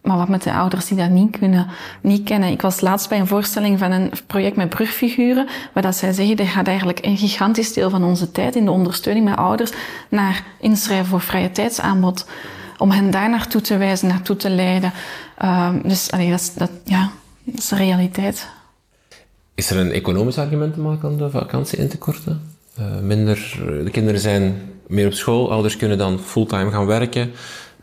Maar wat met de ouders die dat niet kunnen, niet kennen? Ik was laatst bij een voorstelling van een project met brugfiguren, waar dat zij zeggen, er gaat eigenlijk een gigantisch deel van onze tijd in de ondersteuning met ouders naar inschrijven voor vrije tijdsaanbod. Om hen daar naartoe te wijzen, naartoe te leiden. Uh, dus allee, dat, ja, dat is de realiteit. Is er een economisch argument te maken om de vakantie in te korten? Uh, minder, de kinderen zijn meer op school, ouders kunnen dan fulltime gaan werken.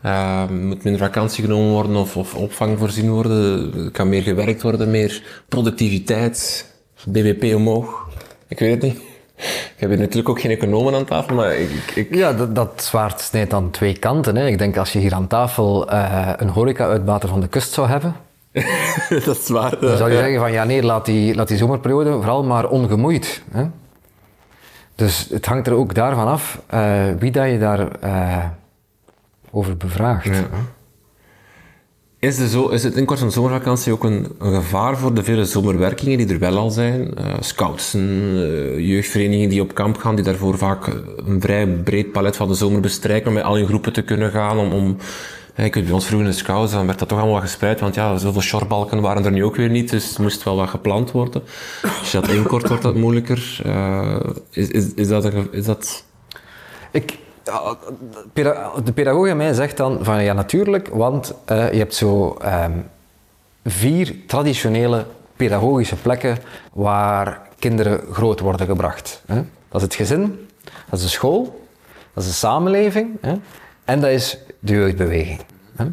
Uh, moet minder vakantie genomen worden of, of opvang voorzien worden. Er kan meer gewerkt worden, meer productiviteit, BBP omhoog. Ik weet het niet. Ik heb hier natuurlijk ook geen economen aan tafel, maar ik... ik... Ja, dat, dat zwaard snijdt aan twee kanten. Hè. Ik denk als je hier aan tafel uh, een horeca-uitbater van de kust zou hebben... dat is waar. Dan zou je ja. zeggen van ja nee, laat die, laat die zomerperiode vooral maar ongemoeid. Hè. Dus het hangt er ook daarvan af uh, wie dat je daar over bevraagd. Ja. Is, de zo, is het inkort van zomervakantie ook een, een, gevaar voor de vele zomerwerkingen die er wel al zijn? Uh, scoutsen, uh, jeugdverenigingen die op kamp gaan, die daarvoor vaak een vrij breed palet van de zomer bestrijken om met al in groepen te kunnen gaan. Om, om, hey, ik weet, bij ons vroeger in de scouts, dan werd dat toch allemaal gespreid, want ja, zoveel shortbalken waren er nu ook weer niet, dus het moest wel wat gepland worden. Als je dat inkort, wordt dat moeilijker. Uh, is, is, is, dat een, is dat... Ik, de pedagoog in mij zegt dan van ja, natuurlijk, want uh, je hebt zo um, vier traditionele pedagogische plekken waar kinderen groot worden gebracht. Hè? Dat is het gezin, dat is de school, dat is de samenleving hè? en dat is de jeugdbeweging. Hè?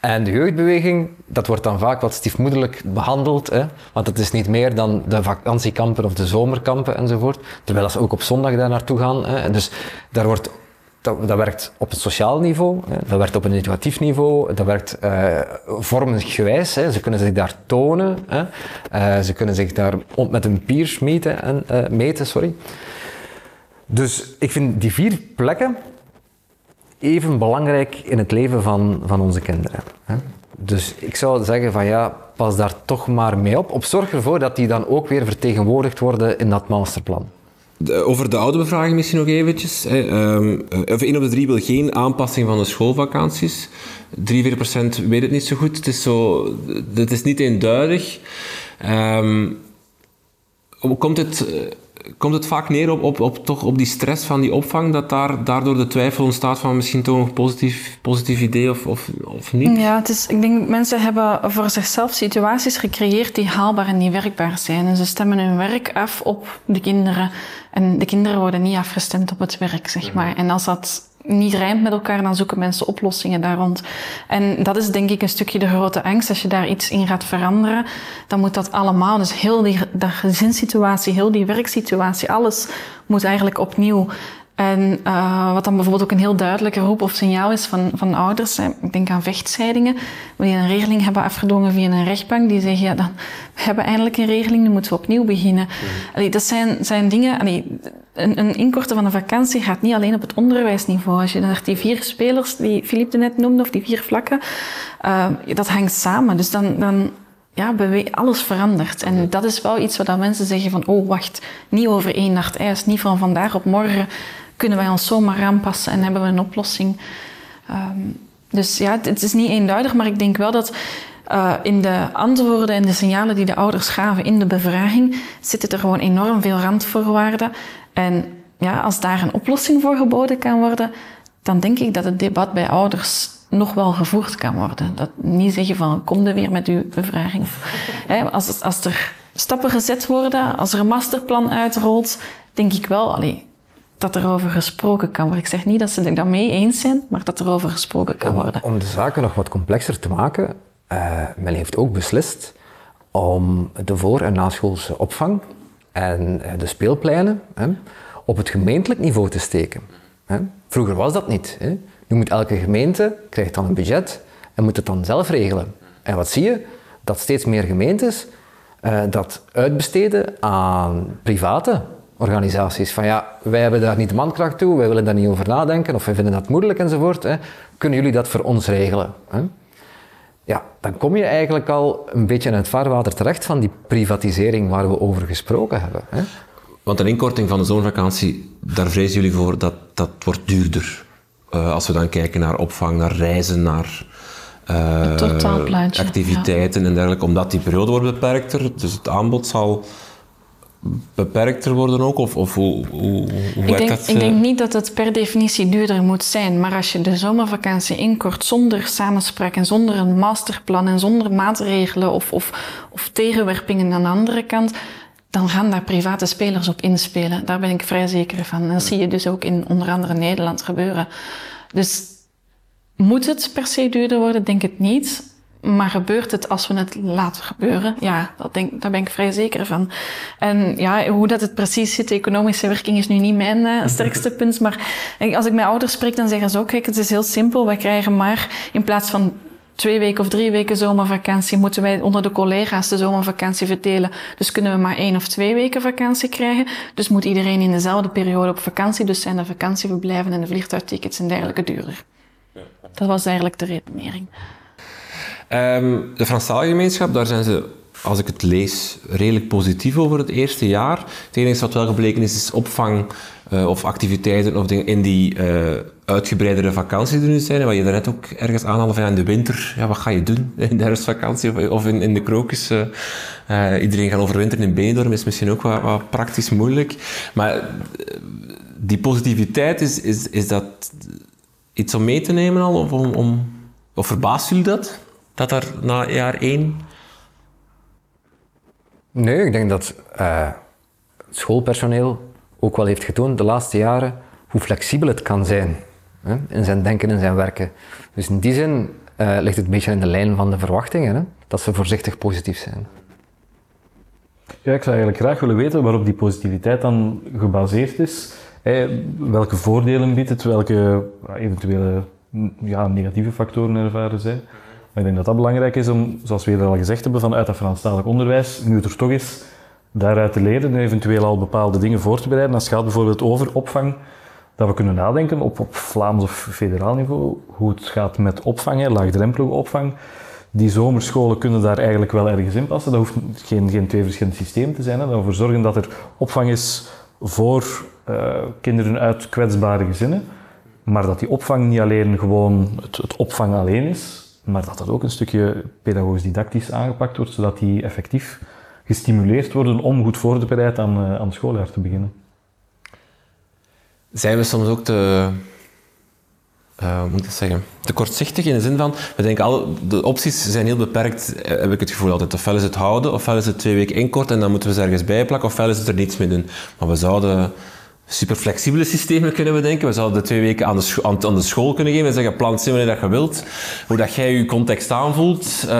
En de jeugdbeweging, dat wordt dan vaak wat stiefmoederlijk behandeld, hè? want het is niet meer dan de vakantiekampen of de zomerkampen enzovoort, terwijl ze ook op zondag daar naartoe gaan. Hè? Dus daar wordt dat, werkt op het sociaal niveau, hè. dat werkt op een educatief niveau, dat werkt uh, vormgewijs. Hè. Ze kunnen zich daar tonen, hè. Uh, ze kunnen zich daar met hun peers meten. En, uh, meten sorry. Dus ik vind die vier plekken even belangrijk in het leven van, van onze kinderen. Hè. Dus ik zou zeggen van ja, pas daar toch maar mee op. Op zorg ervoor dat die dan ook weer vertegenwoordigd worden in dat masterplan. Over de oude bevraging misschien nog eventjes. Hè. Um, of 1 op de 3 wil geen aanpassing van de schoolvakanties. 43% weet het niet zo goed. Het is, zo, het is niet eenduidig. Um, komt het... komt het vaak neer op, op, op, toch op die stress van die opvang, dat daar, daardoor de twijfel ontstaat van misschien toch een positief, positief idee of, of, of niet? Ja, het is, ik denk mensen hebben voor zichzelf situaties gecreëerd die haalbaar en die werkbaar zijn. En ze stemmen hun werk af op de kinderen. En de kinderen worden niet afgestemd op het werk, zeg maar. En als dat niet rijmt met elkaar, dan zoeken mensen oplossingen daar rond. En dat is denk ik een stukje de grote angst. Als je daar iets in gaat veranderen, dan moet dat allemaal, dus heel die, de gezinssituatie, heel die werksituatie, alles moet eigenlijk opnieuw. En uh, wat dan bijvoorbeeld ook een heel duidelijke roep of signaal is van, van ouders, ik denk aan vechtscheidingen, die een regeling hebben afgedwongen via een rechtbank, die zeggen, ja, dan, we hebben eindelijk een regeling, nu moeten we opnieuw beginnen. Mm. Allee, dat zijn, zijn dingen, allee, een, een inkorten van een vakantie gaat niet alleen op het onderwijsniveau. Als je naar die vier spelers die Philippe net noemde, of die vier vlakken, uh, dat hangt samen. Dus dan, dan ja, alles verandert. En dat is wel iets wat mensen zeggen van, oh wacht, niet over één nacht ijs, niet van vandaag op morgen kunnen wij ons zomaar aanpassen en hebben we een oplossing. Um, dus ja, het, is niet eenduidig, maar ik denk wel dat uh, in de antwoorden en de signalen die de ouders gaven in de bevraging, zitten er gewoon enorm veel randvoorwaarden. En ja, als daar een oplossing voor geboden kan worden, dan denk ik dat het debat bij ouders nog wel gevoerd kan worden. Dat niet zeggen van kom er weer met uw bevraging. als, als er stappen gezet worden, als er een masterplan uitrolt, denk ik wel allee, dat er over gesproken kan worden. Ik zeg niet dat ze het daarmee eens zijn, maar dat er over gesproken kan worden. Om, de zaken nog wat complexer te maken, uh, men heeft ook beslist om de voor- en naschoolse opvang en eh, de speelpleinen hè, op het gemeentelijk niveau te steken. Hè. Vroeger was dat niet. Hè. Nu moet elke gemeente, krijgt dan een budget en moet het dan zelf regelen. En wat zie je? Dat steeds meer gemeentes uh, dat uitbesteden aan private organisaties. Van ja, wij hebben daar niet de mankracht toe, wij willen daar niet over nadenken of wij vinden dat moeilijk enzovoort. Hè. Kunnen jullie dat voor ons regelen? Hè? Ja, dan kom je eigenlijk al een beetje in het vaarwater terecht van die privatisering waar we over gesproken hebben. Hè? Want een inkorting van de zomervakantie, daar vrezen jullie voor dat dat wordt duurder. Uh, als we dan kijken naar opvang, naar reizen, naar uh, activiteiten en dergelijke. Omdat die periode wordt beperkter, dus het aanbod zal beperkter worden ook? Of, of hoe, hoe, hoe ik, denk, dat, ik denk niet dat het per definitie duurder moet zijn. Maar als je de zomervakantie inkort zonder samenspraak en zonder een masterplan en zonder maatregelen of, of, of tegenwerpingen aan de andere kant, dan gaan daar private spelers op inspelen. Daar ben ik vrij zeker van. En dat zie je dus ook in onder andere Nederland gebeuren. Dus moet het per se duurder worden? Denk het niet. Maar gebeurt het als we het laten gebeuren? Ja, dat denk, daar ben ik vrij zeker van. En ja, hoe dat het precies zit, de economische werking is nu niet mijn uh, sterkste punt. Maar als ik met ouders spreek, dan zeggen ze ook, kijk, het is heel simpel. Wij krijgen maar in plaats van twee weken of drie weken zomervakantie, moeten wij onder de collega's de zomervakantie verdelen. Dus kunnen we maar één of twee weken vakantie krijgen. Dus moet iedereen in dezelfde periode op vakantie. Dus zijn de vakantieverblijven en de vliegtuigtickets en dergelijke duurder. Dat was eigenlijk de redenering. Um, de Franstalige gemeenschap, daar zijn ze, als ik het lees, redelijk positief over het eerste jaar. Het enige wat wel gebleken is, is opvang uh, of activiteiten of dingen in die uh, uitgebreidere vakantie die nu zijn. Wat je daarnet ook ergens aanhaalde van in de winter, ja, wat ga je doen in de herfstvakantie of, in, in de krokus? Uh, iedereen gaat overwinteren in Benidorm is misschien ook wat, wat praktisch moeilijk. Maar die positiviteit, is, is, is dat iets om mee te nemen al? Of, om, of verbaast jullie dat? Dat er na jaar één? Nee, ik denk dat uh, het schoolpersoneel ook wel heeft getoond de laatste jaren hoe flexibel het kan zijn hè, in zijn denken en zijn werken. Dus in die zin uh, ligt het een beetje in de lijn van de verwachtingen, hè, dat ze voorzichtig positief zijn. Ja, ik zou eigenlijk graag willen weten waarop die positiviteit dan gebaseerd is. welke voordelen biedt het, welke eventuele ja, negatieve factoren ervaren zijn ik denk dat dat belangrijk is om, zoals we eerder al gezegd hebben, vanuit dat Franstalig onderwijs, nu het er toch is, daaruit te leren en eventueel al bepaalde dingen voor te bereiden. Als het gaat bijvoorbeeld over opvang, dat we kunnen nadenken op, op Vlaams of federaal niveau, hoe het gaat met opvang, laagdrempelige opvang. Die zomerscholen kunnen daar eigenlijk wel ergens in passen. Dat hoeft geen, geen twee verschillende systemen te zijn. We ervoor zorgen dat er opvang is voor uh, kinderen uit kwetsbare gezinnen. Maar dat die opvang niet alleen gewoon het, het opvang alleen is, maar dat dat ook een stukje pedagogisch didactisch aangepakt wordt, zodat die effectief gestimuleerd worden om goed voor te bereiden aan, uh, aan het schooljaar te beginnen. Zijn we soms ook te, hoe moet ik zeggen, te kortzichtig in de zin van, we denken alle, de opties zijn heel beperkt, heb ik het gevoel altijd. Ofwel is het houden, ofwel is het twee weken inkorten en dan moeten we ze ergens bijplakken, ofwel is het er niets mee doen. Maar we zouden super flexibele systemen kunnen bedenken. We zouden de twee weken aan de, aan, de school kunnen geven en zeggen, plant wanneer dat je wilt. Hoe dat jij je context aanvoelt. Uh,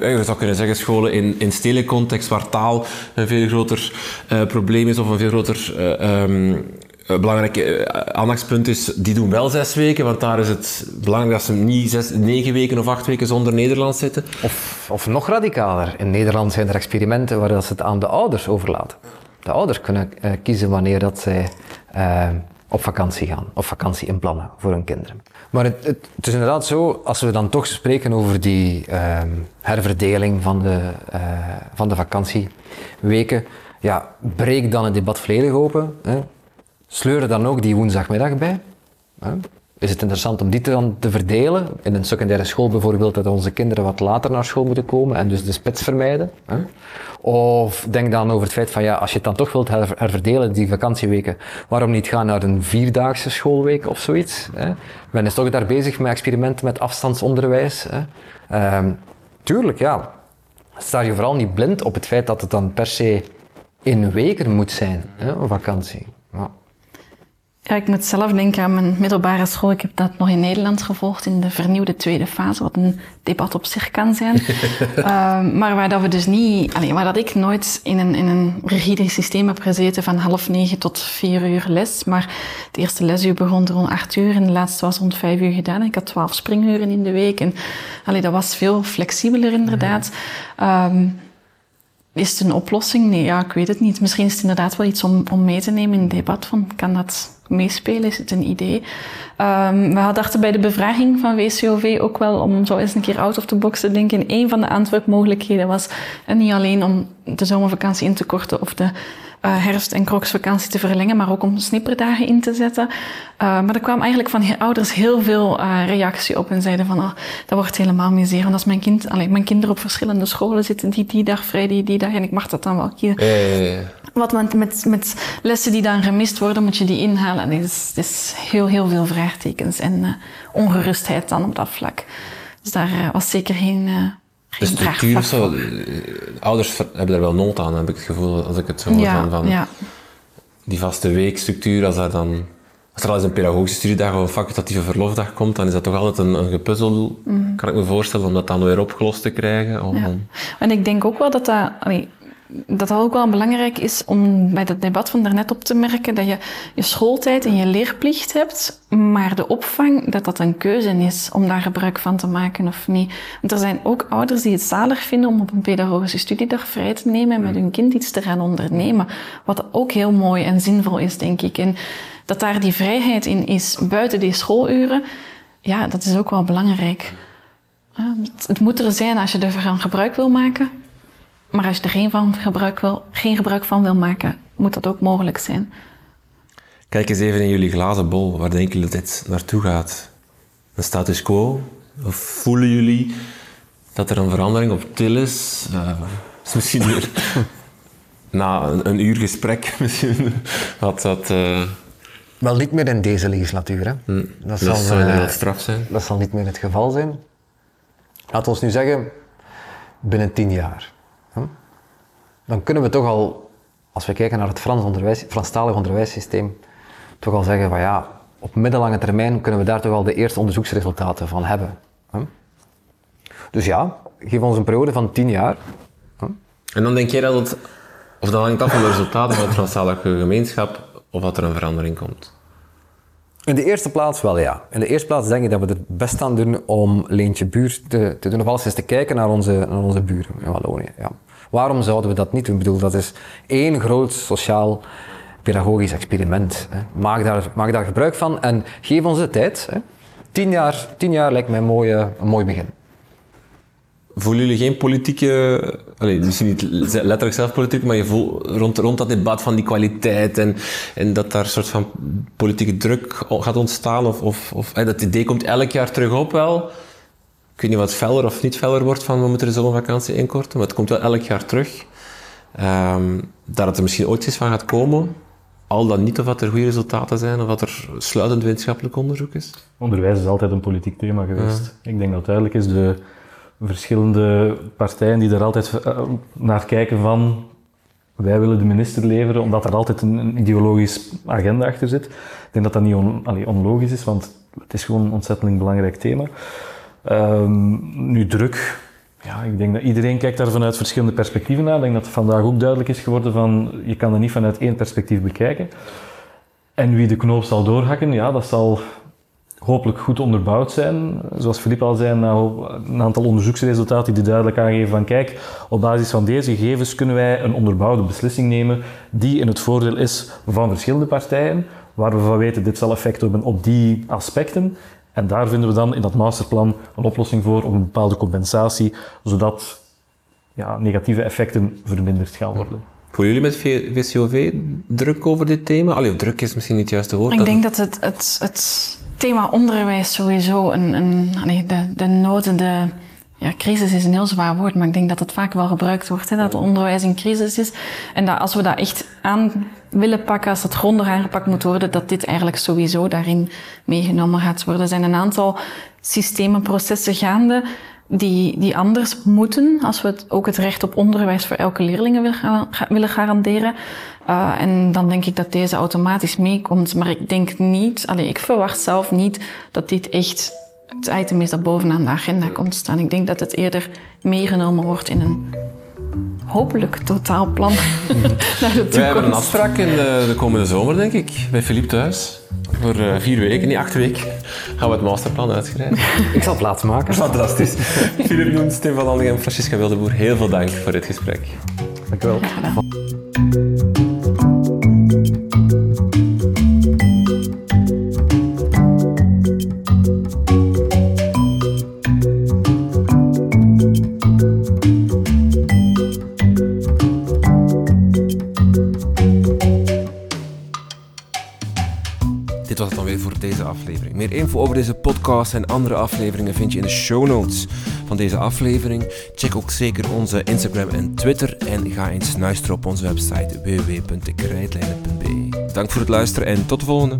je zou kunnen zeggen, scholen in, in stedelijk context, waar taal een veel groter uh, probleem is of een veel groter... Um, belangrijk aandachtspunt is, die doen wel zes weken, want daar is het belangrijk dat ze niet zes, negen weken of acht weken zonder Nederlands zitten. Of, of nog radicaler. In Nederland zijn er experimenten waar ze het aan de ouders overlaten de ouders kunnen uh, kiezen wanneer dat zij uh, op vakantie gaan, of vakantie inplannen voor hun kinderen. Maar het, het, is inderdaad zo, als we dan toch spreken over die uh, herverdeling van de, uh, van de vakantieweken, ja, breek dan het debat volledig open. Hè. Sleur er dan ook die woensdagmiddag bij. Hè. Is het interessant om die dan te verdelen? In een secundaire school bijvoorbeeld, dat onze kinderen wat later naar school moeten komen en dus de spits vermijden. Hè? Of denk dan over het feit van ja, als je het dan toch wilt herverdelen, die vakantieweken, waarom niet gaan naar een vierdaagse schoolweek of zoiets? Hè? Men is toch daar bezig met experimenten met afstandsonderwijs. Hè? Um, tuurlijk, ja. Sta je vooral niet blind op het feit dat het dan per se in weken moet zijn, hè, een vakantie. Ja. Ik moet zelf denken aan mijn middelbare school. Ik heb dat nog in Nederland gevolgd in de vernieuwde tweede fase, wat een debat op zich kan zijn. uh, maar waar dat we dus niet, alleen, waar dat ik nooit in een, in een rigide systeem heb gezeten van half negen tot vier uur les. Maar het eerste lesuur begon rond acht uur en de laatste was rond vijf uur gedaan. Ik had twaalf springuren in de week en allee, dat was veel flexibeler inderdaad. Um, is het een oplossing? Nee, ja, ik weet het niet. Misschien is het inderdaad wel iets om, om mee te nemen in het debat. Van, kan dat meespelen? Is het een idee? Um, we dachten bij de bevraging van WCOV ook wel om zo eens een keer out of the box te denken. Een van de antwoordmogelijkheden was en niet alleen om de zomervakantie in te korten of de uh, herfst- en kroksvakantie te verlengen, maar ook om snipperdagen in te zetten. Uh, maar er kwam eigenlijk van ouders heel veel uh, reactie op en zeiden van, oh, dat wordt helemaal misère. Want als mijn, kind, allee, mijn kinderen op verschillende scholen zitten, die die dag vrij, die die dag, en ik mag dat dan wel kiezen. Ja, ja, ja. Wat met, met, met lessen die dan gemist worden, moet je die inhalen. Het, is, het is heel, heel veel vraagtekens en ongerustheid dan op dat vlak. Dus daar was zeker geen de structuur of zo, eh, ouders hebben daar wel nood aan, heb ik het gevoel, als ik het zo hoor. Ja, van, van ja. Die vaste weekstructuur, als, dat dan, als er al eens een pedagogische studiedag of een facultatieve verlofdag komt, dan is dat toch altijd een, een gepuzzel, mm. kan ik me voorstellen, om dat dan weer opgelost te krijgen. Om, ja. En ik denk ook wel dat dat dat dat ook wel belangrijk is om bij dat debat van daarnet op te merken dat je je schooltijd en je leerplicht hebt, maar de opvang, dat dat een keuze is om daar gebruik van te maken of niet. Want er zijn ook ouders die het zalig vinden om op een pedagogische studiedag vrij te nemen en met hun kind iets te gaan ondernemen. Wat ook heel mooi en zinvol is, denk ik. En dat daar die vrijheid in is buiten die schooluren, ja, dat is ook wel belangrijk. Het moet er zijn als je ervan gebruik wil maken. Maar als je er geen, van gebruik wil, geen gebruik van wil maken, moet dat ook mogelijk zijn. Kijk eens even in jullie glazen bol. Waar denken jullie dat dit naartoe gaat? Een status quo? Of voelen jullie dat er een verandering op til is? Uh, is misschien weer na een, een, uur gesprek misschien wat dat... Uh... Wel niet meer in deze legislatuur. Hè? Hm. Dat, zal, dat zou uh, straf zijn. Dat zal niet meer het geval zijn. Laten we ons nu zeggen, binnen tien jaar dan kunnen we toch al, als we kijken naar het Frans onderwijs, Franstalig onderwijssysteem, toch al zeggen van ja, op middellange termijn kunnen we daar toch al de eerste onderzoeksresultaten van hebben. Dus ja, geef ons een periode van tien jaar. En dan denk jij dat het, of dat hangt af van de resultaten van het Franstalige gemeenschap, of dat er een verandering komt? In de eerste plaats wel, ja. In de eerste plaats denk ik dat we het best aan doen om Leentje Buur te, te doen, of alles eens te kijken naar onze, naar onze buren in Wallonië. Ja. Waarom zouden we dat niet doen? Ik bedoel, dat is één groot sociaal pedagogisch experiment. Hè. Maak, daar, maak daar gebruik van en geef ons de tijd. Hè. Tien, jaar, tien jaar lijkt mij een, mooie, een mooi begin. Voelen jullie geen politieke, allez, misschien niet letterlijk zelf politiek, maar je voelt rond, rond dat debat van die kwaliteit en, en dat daar een soort van politieke druk gaat ontstaan? Of, of, of dat idee komt elk jaar terug op wel? Ik weet niet wat feller of niet feller wordt van we moeten de zomervakantie inkorten, maar het komt wel elk jaar terug. Ehm, dat het er misschien ooit eens van gaat komen, al dan niet of dat er goede resultaten zijn of dat er sluitend wetenschappelijk onderzoek is? Onderwijs is altijd een politiek thema geweest. Ik denk dat duidelijk is de verschillende partijen die er altijd eh, naar kijken van wij willen de minister leveren, omdat er altijd een, een ideologisch agenda achter zit. Ik denk dat dat niet on, allee, onlogisch is, want het is gewoon een ontzettend belangrijk thema. Ehm, nu druk, ja, ik denk dat iedereen kijkt daar vanuit verschillende perspectieven naar. Ik denk dat het vandaag ook duidelijk is geworden van je kan het niet vanuit één perspectief bekijken. En wie de knoop zal doorhakken, ja, dat zal hopelijk goed onderbouwd zijn. Zoals Filip al zei, een aantal onderzoeksresultaten die duidelijk aangeven van kijk, op basis van deze gegevens kunnen wij een onderbouwde beslissing nemen die in het voordeel is van verschillende partijen, waar we van weten dit zal effect hebben op die aspecten. En daar vinden we dan in dat masterplan een oplossing voor, om een bepaalde compensatie, zodat ja, negatieve effecten verminderd gaan worden. Voelen jullie met VCOV druk over dit thema? Allee, druk is misschien niet het juiste woord. Ik denk dat het, het, het thema onderwijs sowieso een, een nee, de, de noden, de ja, crisis is een heel zwaar woord, maar ik denk dat het vaak wel gebruikt wordt, hè, dat onderwijs in crisis is. En dat als we dat echt aan willen pakken, als dat grondig aangepakt moet worden, dat dit eigenlijk sowieso daarin meegenomen gaat worden. Er zijn een aantal systemen, processen gaande die, die anders moeten als we het, ook het recht op onderwijs voor elke leerling willen garanderen. Uh, en dan denk ik dat deze automatisch meekomt. Maar ik denk niet, allee, ik verwacht zelf niet dat dit echt het item is dat bovenaan de agenda komt staan. Ik denk dat het eerder meegenomen wordt in een hopelijk totaalplan naar de toekomst. We hebben een afspraak in de, de komende zomer, denk ik, bij Philippe thuis. Voor uh, vier weken, niet acht weken, gaan we het masterplan uitschrijven. ik zal plaats maken. Fantastisch. Philippe Noens, Tim van Allegem en Francisca Wildeboer, heel veel dank voor dit gesprek. Dank u wel. Info over deze podcast en andere afleveringen vind je in de show notes van deze aflevering. Check ook zeker onze Instagram en Twitter en ga eens luisteren op onze website www.dekrijtlijnen.be. Dank voor het luisteren en tot de volgende.